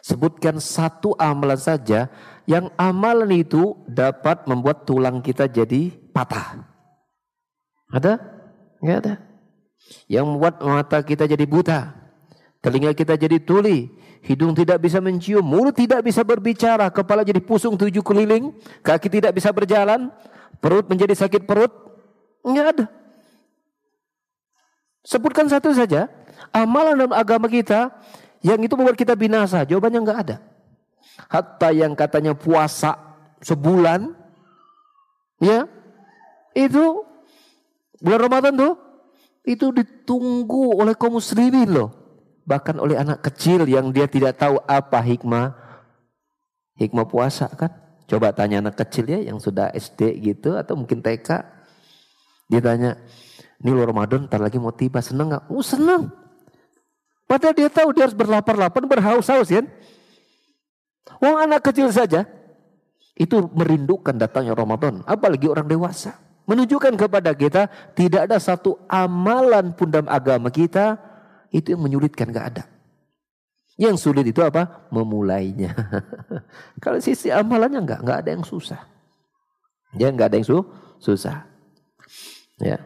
B: sebutkan satu amalan saja yang amalan itu dapat membuat tulang kita jadi patah? Ada? Nggak ada. Yang membuat mata kita jadi buta, telinga kita jadi tuli, hidung tidak bisa mencium, mulut tidak bisa berbicara, kepala jadi pusung tujuh keliling, kaki tidak bisa berjalan, perut menjadi sakit perut. Enggak ada. Sebutkan satu saja, amalan dalam agama kita yang itu membuat kita binasa. Jawabannya enggak ada. Hatta yang katanya puasa sebulan, ya, itu bulan Ramadan tuh, itu ditunggu oleh kaum muslimin loh bahkan oleh anak kecil yang dia tidak tahu apa hikmah hikmah puasa kan coba tanya anak kecil ya yang sudah SD gitu atau mungkin TK dia tanya ini lu Ramadan ntar lagi mau tiba seneng nggak? Oh seneng padahal dia tahu dia harus berlapar-lapar berhaus-haus ya Wong anak kecil saja itu merindukan datangnya Ramadan apalagi orang dewasa menunjukkan kepada kita tidak ada satu amalan pun dalam agama kita itu yang menyulitkan gak ada. Yang sulit itu apa? Memulainya. [LAUGHS] Kalau sisi amalannya enggak, enggak ada yang susah. Ya enggak ada yang su susah. Ya.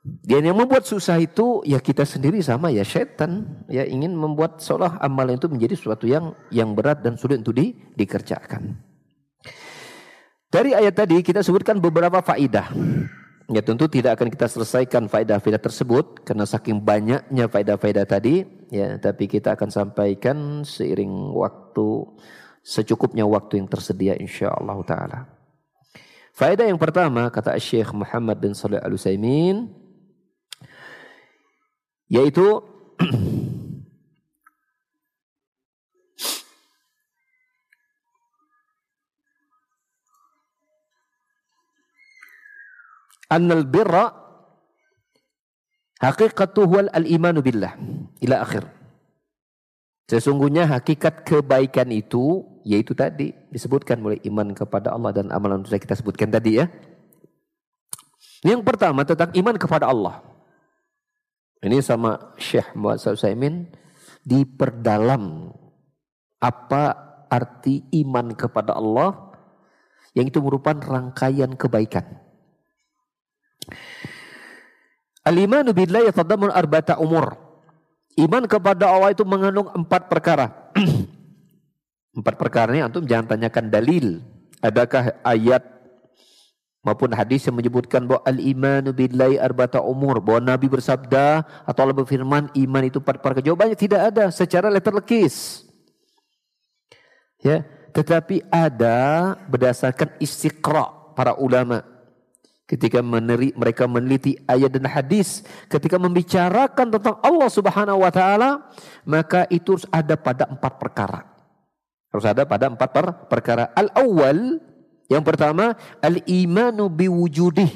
B: Dan yang membuat susah itu ya kita sendiri sama ya setan ya ingin membuat seolah amalan itu menjadi sesuatu yang yang berat dan sulit untuk di, dikerjakan. Dari ayat tadi kita sebutkan beberapa faidah. Ya tentu tidak akan kita selesaikan faedah-faedah tersebut karena saking banyaknya faedah-faedah tadi ya tapi kita akan sampaikan seiring waktu secukupnya waktu yang tersedia insyaallah taala. Faedah yang pertama kata Syekh Muhammad bin Shalih Al Utsaimin yaitu [CLEARS THROAT] annal birra haqiqatuhu al-imanu billah ila akhir. Sesungguhnya hakikat kebaikan itu yaitu tadi disebutkan oleh iman kepada Allah dan amalan yang kita sebutkan tadi ya. Yang pertama tentang iman kepada Allah. Ini sama Syekh Muhammad Saimin diperdalam apa arti iman kepada Allah yang itu merupakan rangkaian kebaikan. Al-imanu billahi yatadamun arba'ata umur. Iman kepada Allah itu mengandung empat perkara. [CLEARS THROAT] empat perkara ini antum jangan tanyakan dalil. Adakah ayat maupun hadis yang menyebutkan bahwa al-imanu billahi arba'ata umur. Bahwa Nabi bersabda atau Allah berfirman iman itu empat perkara. Jawabannya tidak ada secara letter lekis. Ya, tetapi ada berdasarkan istiqra para ulama ketika meneri, mereka meneliti ayat dan hadis, ketika membicarakan tentang Allah Subhanahu wa taala, maka itu harus ada pada empat perkara. Harus ada pada empat per perkara. Al-awwal, yang pertama, al-imanu biwujudih.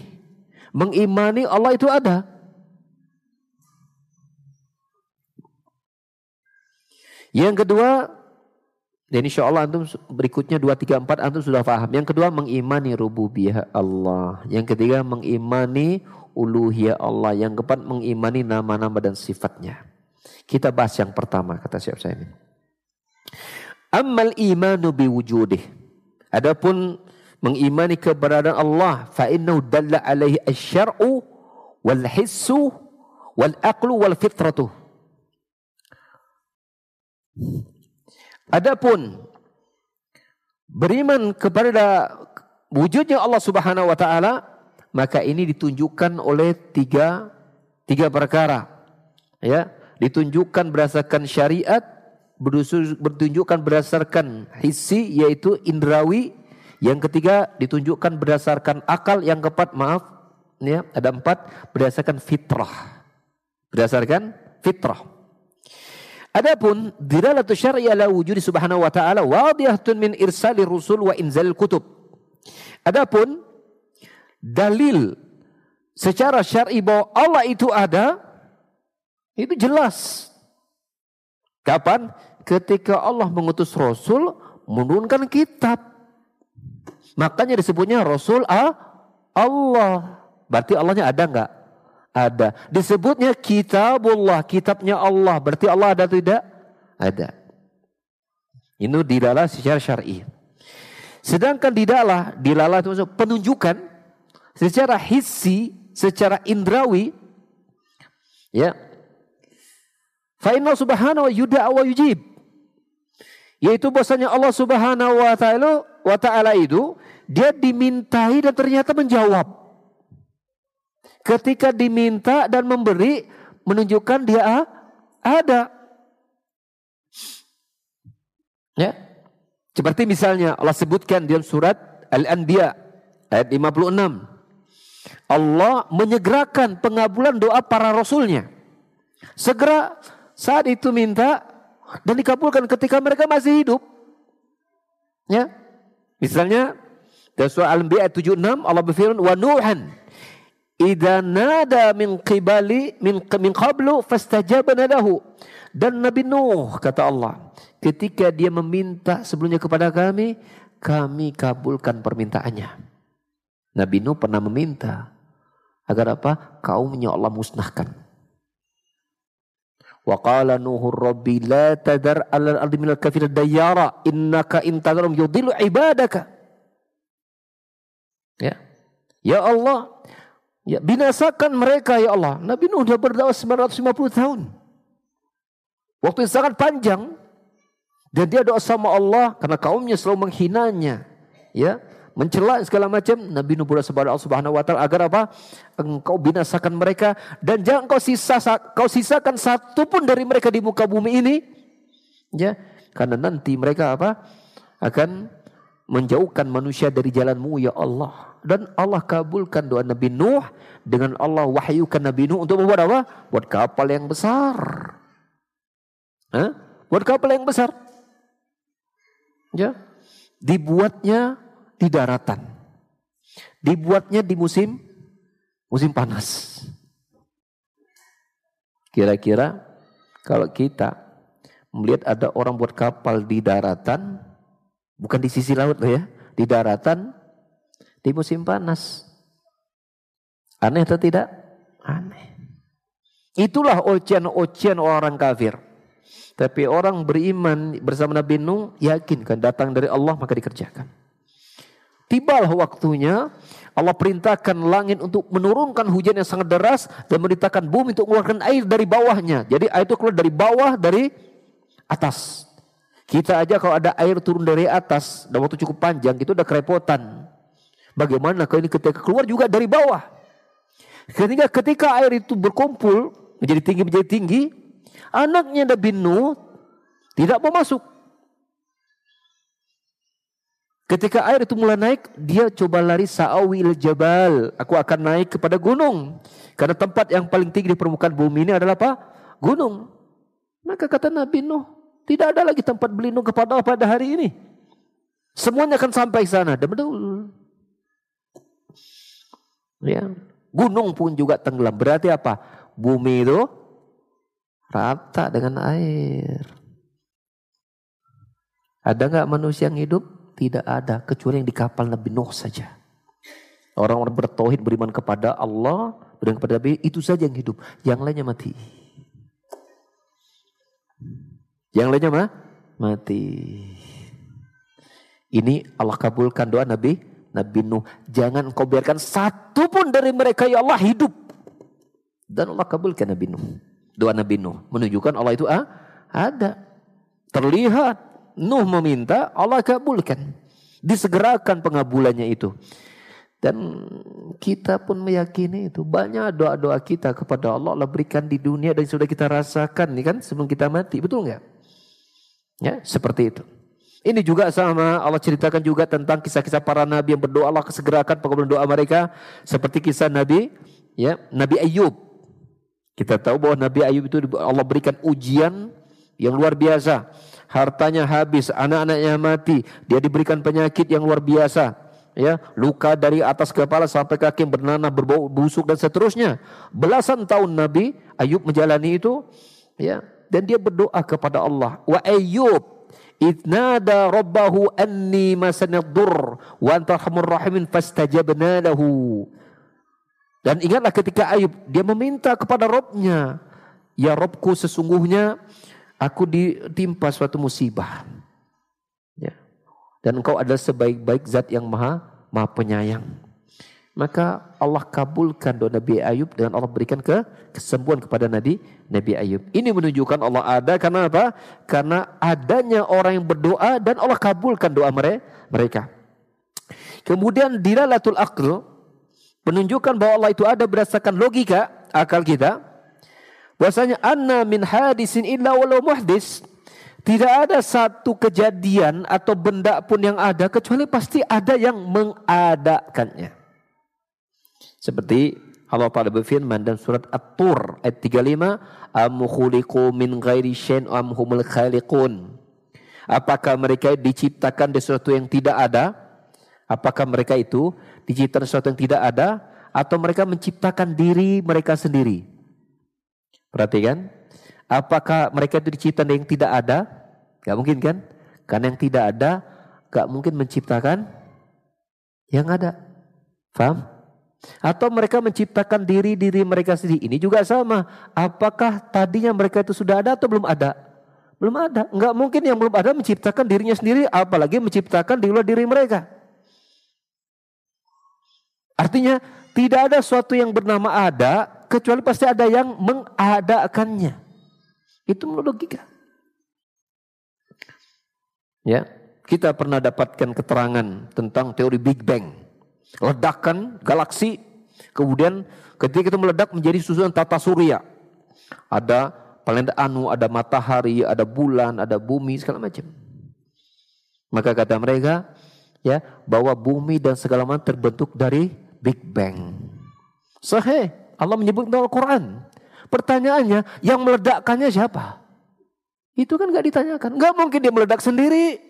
B: Mengimani Allah itu ada. Yang kedua, dan insya Allah antum berikutnya 2, 3, 4 antum sudah paham. Yang kedua mengimani rububiyah Allah. Yang ketiga mengimani uluhiyah Allah. Yang keempat mengimani nama-nama dan sifatnya. Kita bahas yang pertama kata Syekh Saimin. Ammal imanu biwujudih. Adapun mengimani keberadaan Allah fa innahu dalla alaihi asy-syar'u wal hissu wal aqlu wal fitratu. Adapun beriman kepada wujudnya Allah Subhanahu wa taala maka ini ditunjukkan oleh tiga tiga perkara. Ya, ditunjukkan berdasarkan syariat, bertunjukkan berdasarkan hissi yaitu indrawi. Yang ketiga ditunjukkan berdasarkan akal. Yang keempat maaf, ya ada empat berdasarkan fitrah. Berdasarkan fitrah. Adapun dilalatu syar'i ala wujudi subhanahu wa ta'ala wadihatun min irsali rusul wa inzal kutub. Adapun dalil secara syar'i bahwa Allah itu ada itu jelas. Kapan? Ketika Allah mengutus Rasul menurunkan kitab. Makanya disebutnya Rasul Allah. Berarti Allahnya ada enggak? Ada. Disebutnya kitabullah, kitabnya Allah. Berarti Allah ada atau tidak? Ada. Ini dilalah secara syar'i. Sedangkan didalah, dilalah itu maksud penunjukan secara hissi, secara indrawi, ya. Fa inna subhanahu wa yujib. Yaitu bahasanya Allah subhanahu wa ta'ala wa ta'ala itu dia dimintai dan ternyata menjawab. Ketika diminta dan memberi menunjukkan dia ada. Ya. Seperti misalnya Allah sebutkan dalam surat Al-Anbiya ayat 56. Allah menyegerakan pengabulan doa para rasulnya. Segera saat itu minta dan dikabulkan ketika mereka masih hidup. Ya. Misalnya dalam surah Al-Anbiya ayat 76 Allah berfirman wa nuhan Idza nada min qibali min min qablu fastajabna lahu. Dan Nabi Nuh kata Allah, ketika dia meminta sebelumnya kepada kami, kami kabulkan permintaannya. Nabi Nuh pernah meminta agar apa? Kaumnya Allah musnahkan. Wa qala Nuhu rabbi la tadar 'ala al-ardi minal kafirin dayyara innaka in tadharum yudillu ibadaka. Ya. Ya Allah, Ya, binasakan mereka ya Allah. Nabi Nuh sudah berdakwah 950 tahun. Waktu yang sangat panjang. Dan dia doa sama Allah karena kaumnya selalu menghinanya. Ya, mencela segala macam. Nabi Nuh kepada Allah Subhanahu wa taala agar apa? Engkau binasakan mereka dan jangan kau sisa kau sisakan satu pun dari mereka di muka bumi ini. Ya, karena nanti mereka apa? akan menjauhkan manusia dari jalanmu ya Allah dan Allah kabulkan doa Nabi Nuh dengan Allah wahyukan Nabi Nuh untuk membuat apa? Buat kapal yang besar. Hah? Buat kapal yang besar. Ya. Dibuatnya di daratan. Dibuatnya di musim musim panas. Kira-kira kalau kita melihat ada orang buat kapal di daratan, bukan di sisi laut loh ya, di daratan di musim panas. Aneh atau tidak? Aneh. Itulah ocean-ocean orang kafir. Tapi orang beriman bersama Nabi Nuh yakin kan datang dari Allah maka dikerjakan. Tibalah waktunya Allah perintahkan langit untuk menurunkan hujan yang sangat deras dan merintahkan bumi untuk mengeluarkan air dari bawahnya. Jadi air itu keluar dari bawah dari atas. Kita aja kalau ada air turun dari atas dan waktu cukup panjang itu udah kerepotan. Bagaimana kalau ini ketika keluar juga dari bawah. Ketika ketika air itu berkumpul menjadi tinggi menjadi tinggi, anaknya Nabi Nuh tidak mau masuk. Ketika air itu mulai naik, dia coba lari sa'awil jabal. Aku akan naik kepada gunung. Karena tempat yang paling tinggi di permukaan bumi ini adalah apa? Gunung. Maka kata Nabi Nuh, tidak ada lagi tempat berlindung kepada Allah pada hari ini. Semuanya akan sampai sana. Dan betul. Ya. Gunung pun juga tenggelam. Berarti apa? Bumi itu rata dengan air. Ada nggak manusia yang hidup? Tidak ada, kecuali yang di kapal Nabi Nuh saja. Orang-orang bertauhid beriman kepada Allah, beriman kepada Nabi, itu saja yang hidup. Yang lainnya mati. Yang lainnya mah? Mati. Ini Allah kabulkan doa Nabi Nabi Nuh, jangan kau biarkan satu pun dari mereka ya Allah hidup. Dan Allah kabulkan Nabi Nuh. Doa Nabi Nuh menunjukkan Allah itu ah, ada. Terlihat Nuh meminta, Allah kabulkan. Disegerakan pengabulannya itu. Dan kita pun meyakini itu. Banyak doa-doa kita kepada Allah Allah berikan di dunia dan sudah kita rasakan nih kan sebelum kita mati. Betul nggak? Ya, seperti itu. Ini juga sama Allah ceritakan juga tentang kisah-kisah para nabi yang berdoa Allah kesegerakan pengabulan doa mereka seperti kisah Nabi ya Nabi Ayub. Kita tahu bahwa Nabi Ayub itu Allah berikan ujian yang luar biasa. Hartanya habis, anak-anaknya mati, dia diberikan penyakit yang luar biasa. Ya, luka dari atas kepala sampai kaki bernanah, berbau busuk dan seterusnya. Belasan tahun Nabi Ayub menjalani itu, ya, dan dia berdoa kepada Allah. Wa Ayub rabbahu anni masanad dur wa rahimin fastajabna lahu. Dan ingatlah ketika Ayub dia meminta kepada Robnya, ya Robku sesungguhnya aku ditimpa suatu musibah. Ya. Dan engkau adalah sebaik-baik zat yang maha, maha penyayang. Maka Allah kabulkan doa Nabi Ayub dan Allah berikan ke kesembuhan kepada Nabi Nabi Ayub. Ini menunjukkan Allah ada karena apa? Karena adanya orang yang berdoa dan Allah kabulkan doa mereka. Kemudian dilalatul aql menunjukkan bahwa Allah itu ada berdasarkan logika akal kita bahwasanya anna min hadisin illa walau muhdis. Tidak ada satu kejadian atau benda pun yang ada kecuali pasti ada yang mengadakannya. Seperti Allah pada berfirman dan surat At-Tur ayat 35 am khuliqu min ghairi syai'in am humul khaliqun. Apakah mereka diciptakan dari sesuatu yang tidak ada? Apakah mereka itu diciptakan sesuatu yang tidak ada? Atau mereka menciptakan diri mereka sendiri. Perhatikan, apakah mereka itu diciptakan yang tidak ada? Gak mungkin kan? Karena yang tidak ada gak mungkin menciptakan yang ada. Faham? Atau mereka menciptakan diri-diri mereka sendiri. Ini juga sama. Apakah tadinya mereka itu sudah ada atau belum ada? Belum ada. Enggak mungkin yang belum ada menciptakan dirinya sendiri. Apalagi menciptakan di luar diri mereka. Artinya tidak ada sesuatu yang bernama ada kecuali pasti ada yang mengadakannya. Itu menurut logika. Ya, kita pernah dapatkan keterangan tentang teori Big Bang. Ledakan galaksi, kemudian ketika itu meledak menjadi susunan tata surya. Ada planet anu, ada matahari, ada bulan, ada bumi, segala macam. Maka kata mereka, ya, bahwa bumi dan segala macam terbentuk dari Big Bang. Sahih, Allah menyebut dalam Al-Quran. Pertanyaannya, yang meledakkannya siapa? Itu kan gak ditanyakan. Gak mungkin dia meledak sendiri.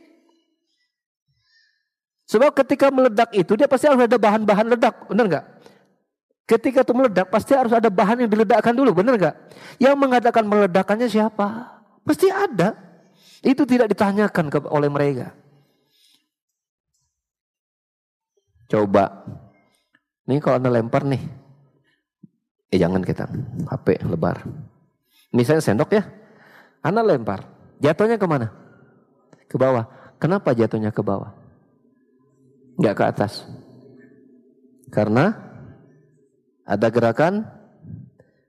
B: Sebab ketika meledak itu dia pasti harus ada bahan-bahan ledak, benar nggak? Ketika itu meledak pasti harus ada bahan yang diledakkan dulu, benar nggak? Yang mengadakan meledakannya siapa? Pasti ada. Itu tidak ditanyakan oleh mereka. Coba ini kalau anda lempar nih, eh jangan kita HP lebar. Misalnya sendok ya, anda lempar, jatuhnya ke mana? Ke bawah. Kenapa jatuhnya ke bawah? Enggak ke atas. Karena ada gerakan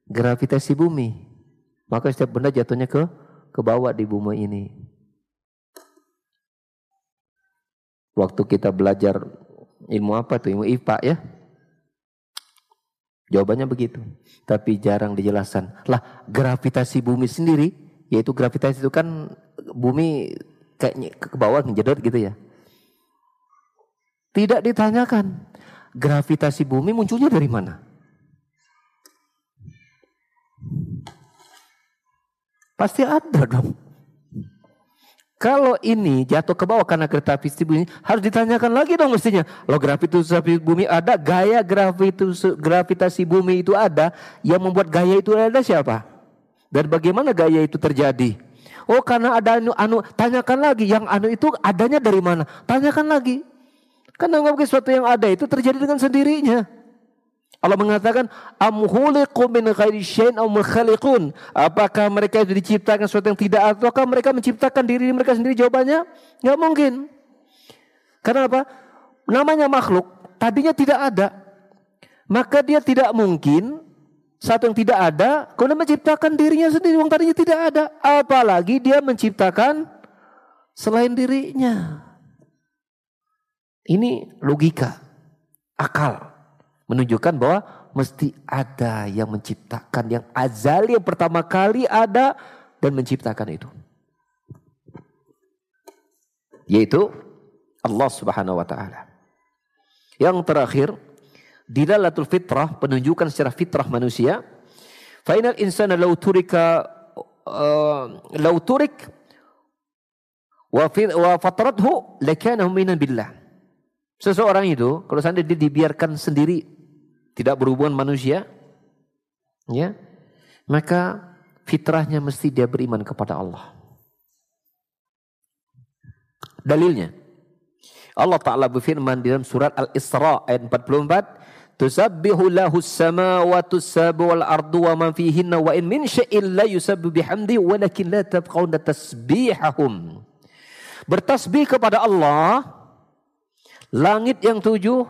B: gravitasi bumi. Maka setiap benda jatuhnya ke ke bawah di bumi ini. Waktu kita belajar ilmu apa tuh? Ilmu IPA ya. Jawabannya begitu. Tapi jarang dijelaskan. Lah gravitasi bumi sendiri, yaitu gravitasi itu kan bumi kayaknya ke bawah ngejedot gitu ya. Tidak ditanyakan gravitasi bumi munculnya dari mana. Pasti ada dong. Kalau ini jatuh ke bawah karena gravitasi bumi harus ditanyakan lagi dong mestinya. Lo gravitasi bumi ada, gaya gravitasi, gravitasi bumi itu ada, yang membuat gaya itu ada siapa? Dan bagaimana gaya itu terjadi? Oh karena ada anu, anu tanyakan lagi yang anu itu adanya dari mana? Tanyakan lagi. Karena nggak mungkin sesuatu yang ada itu terjadi dengan sendirinya. Allah mengatakan amhuliqu min ghairi khaliqun. Apakah mereka itu diciptakan sesuatu yang tidak ataukah mereka menciptakan diri mereka sendiri? Jawabannya nggak mungkin. Karena apa? Namanya makhluk tadinya tidak ada. Maka dia tidak mungkin satu yang tidak ada kemudian menciptakan dirinya sendiri yang tadinya tidak ada. Apalagi dia menciptakan selain dirinya. Ini logika. akal. Menunjukkan bahwa mesti ada yang menciptakan yang azali yang pertama kali ada dan menciptakan itu. Yaitu Allah Subhanahu wa taala. Yang terakhir, dilalatul fitrah, penunjukan secara fitrah manusia. Final insana law turika uh, law turik wa, wa fatrathu lakana minan billah. Seseorang itu kalau seandainya dia dibiarkan sendiri tidak berhubungan manusia ya maka fitrahnya mesti dia beriman kepada Allah. Dalilnya Allah Ta'ala berfirman dalam surat Al-Isra ayat 44 Tusabbihu lahu samawatu sabu wal ardu wa man fihinna wa in min syai'in la yusabbihu bihamdi walakin la tafqahuna tasbihahum Bertasbih kepada Allah langit yang tujuh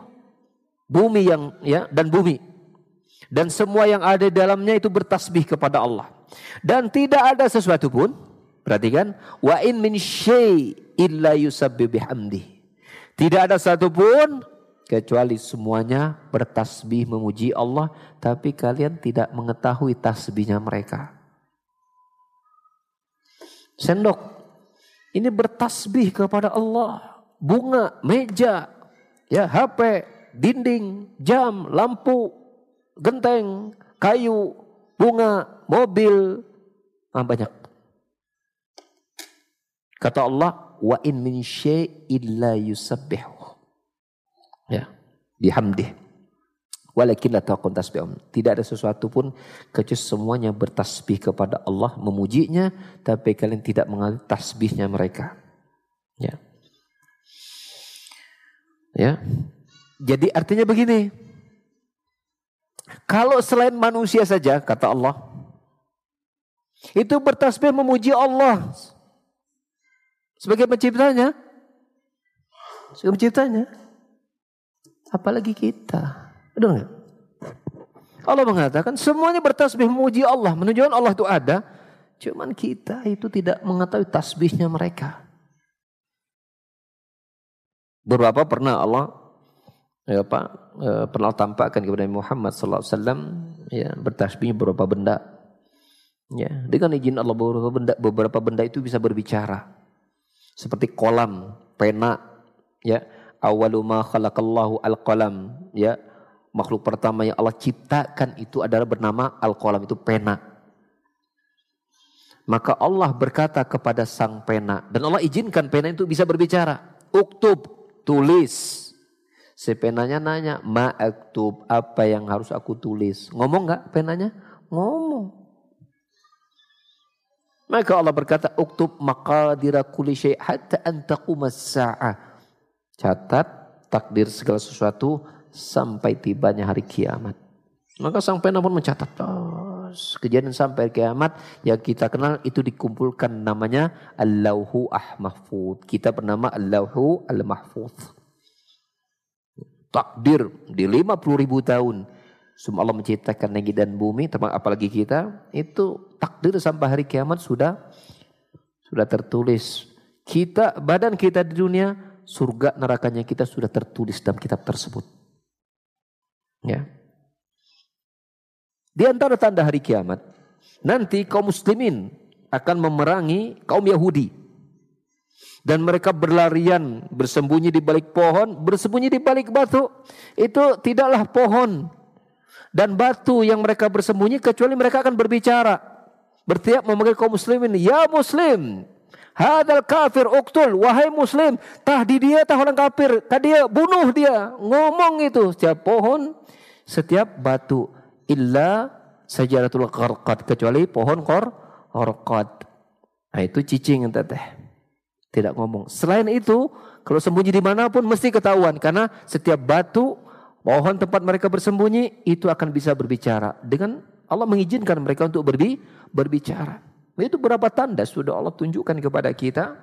B: bumi yang ya dan bumi dan semua yang ada di dalamnya itu bertasbih kepada Allah dan tidak ada sesuatu pun perhatikan wa in min illa yusabbihu bihamdi tidak ada satupun kecuali semuanya bertasbih memuji Allah, tapi kalian tidak mengetahui tasbihnya mereka. Sendok ini bertasbih kepada Allah. Bunga, meja, ya HP, dinding, jam, lampu, genteng, kayu, bunga, mobil, ah, banyak. Kata Allah, wa in min syai'in la yusabbihu. Ya, bihamdih. Walakin la taqun tasbihum. Tidak ada sesuatu pun kecuali semuanya bertasbih kepada Allah, memujinya, tapi kalian tidak mengalami tasbihnya mereka. Ya. Ya. Jadi artinya begini. Kalau selain manusia saja kata Allah itu bertasbih memuji Allah sebagai penciptanya. Sebagai penciptanya. Apalagi kita. Betul nggak? Allah mengatakan semuanya bertasbih memuji Allah. Menunjukkan Allah itu ada. Cuman kita itu tidak mengetahui tasbihnya mereka. Beberapa pernah Allah ya Pak e, pernah tampakkan kepada Muhammad sallallahu alaihi wasallam ya bertasbih beberapa benda. Ya, dengan izin Allah beberapa benda beberapa benda itu bisa berbicara seperti kolam, pena, ya. Awaluma khalaqallahu al-qalam, ya. Makhluk pertama yang Allah ciptakan itu adalah bernama al-qalam itu pena. Maka Allah berkata kepada sang pena dan Allah izinkan pena itu bisa berbicara. Uktub, tulis. Si penanya nanya, ma'aktub, apa yang harus aku tulis? Ngomong nggak penanya? Ngomong. Maka Allah berkata, "Uktub maqadira kulli syai' hatta an taqumas sa'ah." Catat takdir segala sesuatu sampai tibanya hari kiamat. Maka sang pena pun mencatat. Oh, kejadian sampai kiamat yang kita kenal itu dikumpulkan namanya Al-Lauhu Ahmahfud. Kita bernama Al-Lauhu Al-Mahfud. Takdir di 50 ribu tahun semua Allah menciptakan langit dan bumi, apalagi kita, itu takdir sampai hari kiamat sudah sudah tertulis. Kita, badan kita di dunia, surga nerakanya kita sudah tertulis dalam kitab tersebut. Ya. Di antara tanda hari kiamat, nanti kaum muslimin akan memerangi kaum Yahudi. Dan mereka berlarian, bersembunyi di balik pohon, bersembunyi di balik batu. Itu tidaklah pohon, dan batu yang mereka bersembunyi kecuali mereka akan berbicara. Bertiap memanggil kaum muslimin, "Ya muslim, hadal kafir uktul, wahai muslim, tah di dia tah orang kafir, tah dia bunuh dia." Ngomong itu setiap pohon, setiap batu illa sajaratul qarqad kecuali pohon kor. Nah, itu cicing teteh. Tidak ngomong. Selain itu, kalau sembunyi di mana pun mesti ketahuan karena setiap batu Pohon tempat mereka bersembunyi itu akan bisa berbicara dengan Allah mengizinkan mereka untuk berbi berbicara. Itu berapa tanda sudah Allah tunjukkan kepada kita,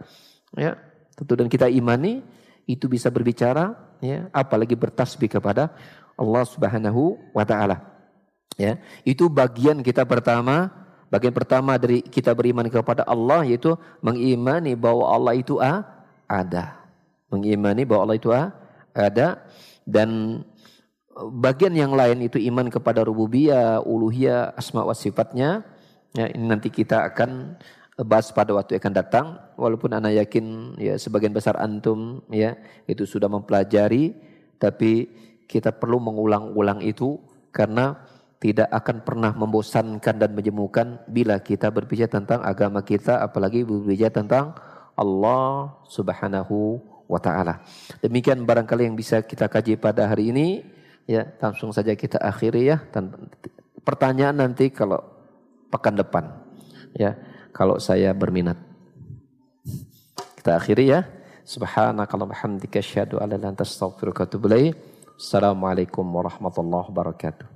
B: ya. Tentu dan kita imani itu bisa berbicara, ya. Apalagi bertasbih kepada Allah Subhanahu wa taala. Ya, itu bagian kita pertama, bagian pertama dari kita beriman kepada Allah yaitu mengimani bahwa Allah itu ada. Mengimani bahwa Allah itu ada dan bagian yang lain itu iman kepada rububiyah, uluhiyah, asma wa sifatnya. Ya, ini nanti kita akan bahas pada waktu akan datang. Walaupun anak yakin ya sebagian besar antum ya itu sudah mempelajari, tapi kita perlu mengulang-ulang itu karena tidak akan pernah membosankan dan menjemukan bila kita berbicara tentang agama kita apalagi berbicara tentang Allah Subhanahu wa taala. Demikian barangkali yang bisa kita kaji pada hari ini ya langsung saja kita akhiri ya pertanyaan nanti kalau pekan depan ya kalau saya berminat. Kita akhiri ya. Subhanakallahumma hamdika asyhadu an la ilaha illa anta astaghfiruka wa atubu ilaik. Assalamualaikum warahmatullahi wabarakatuh.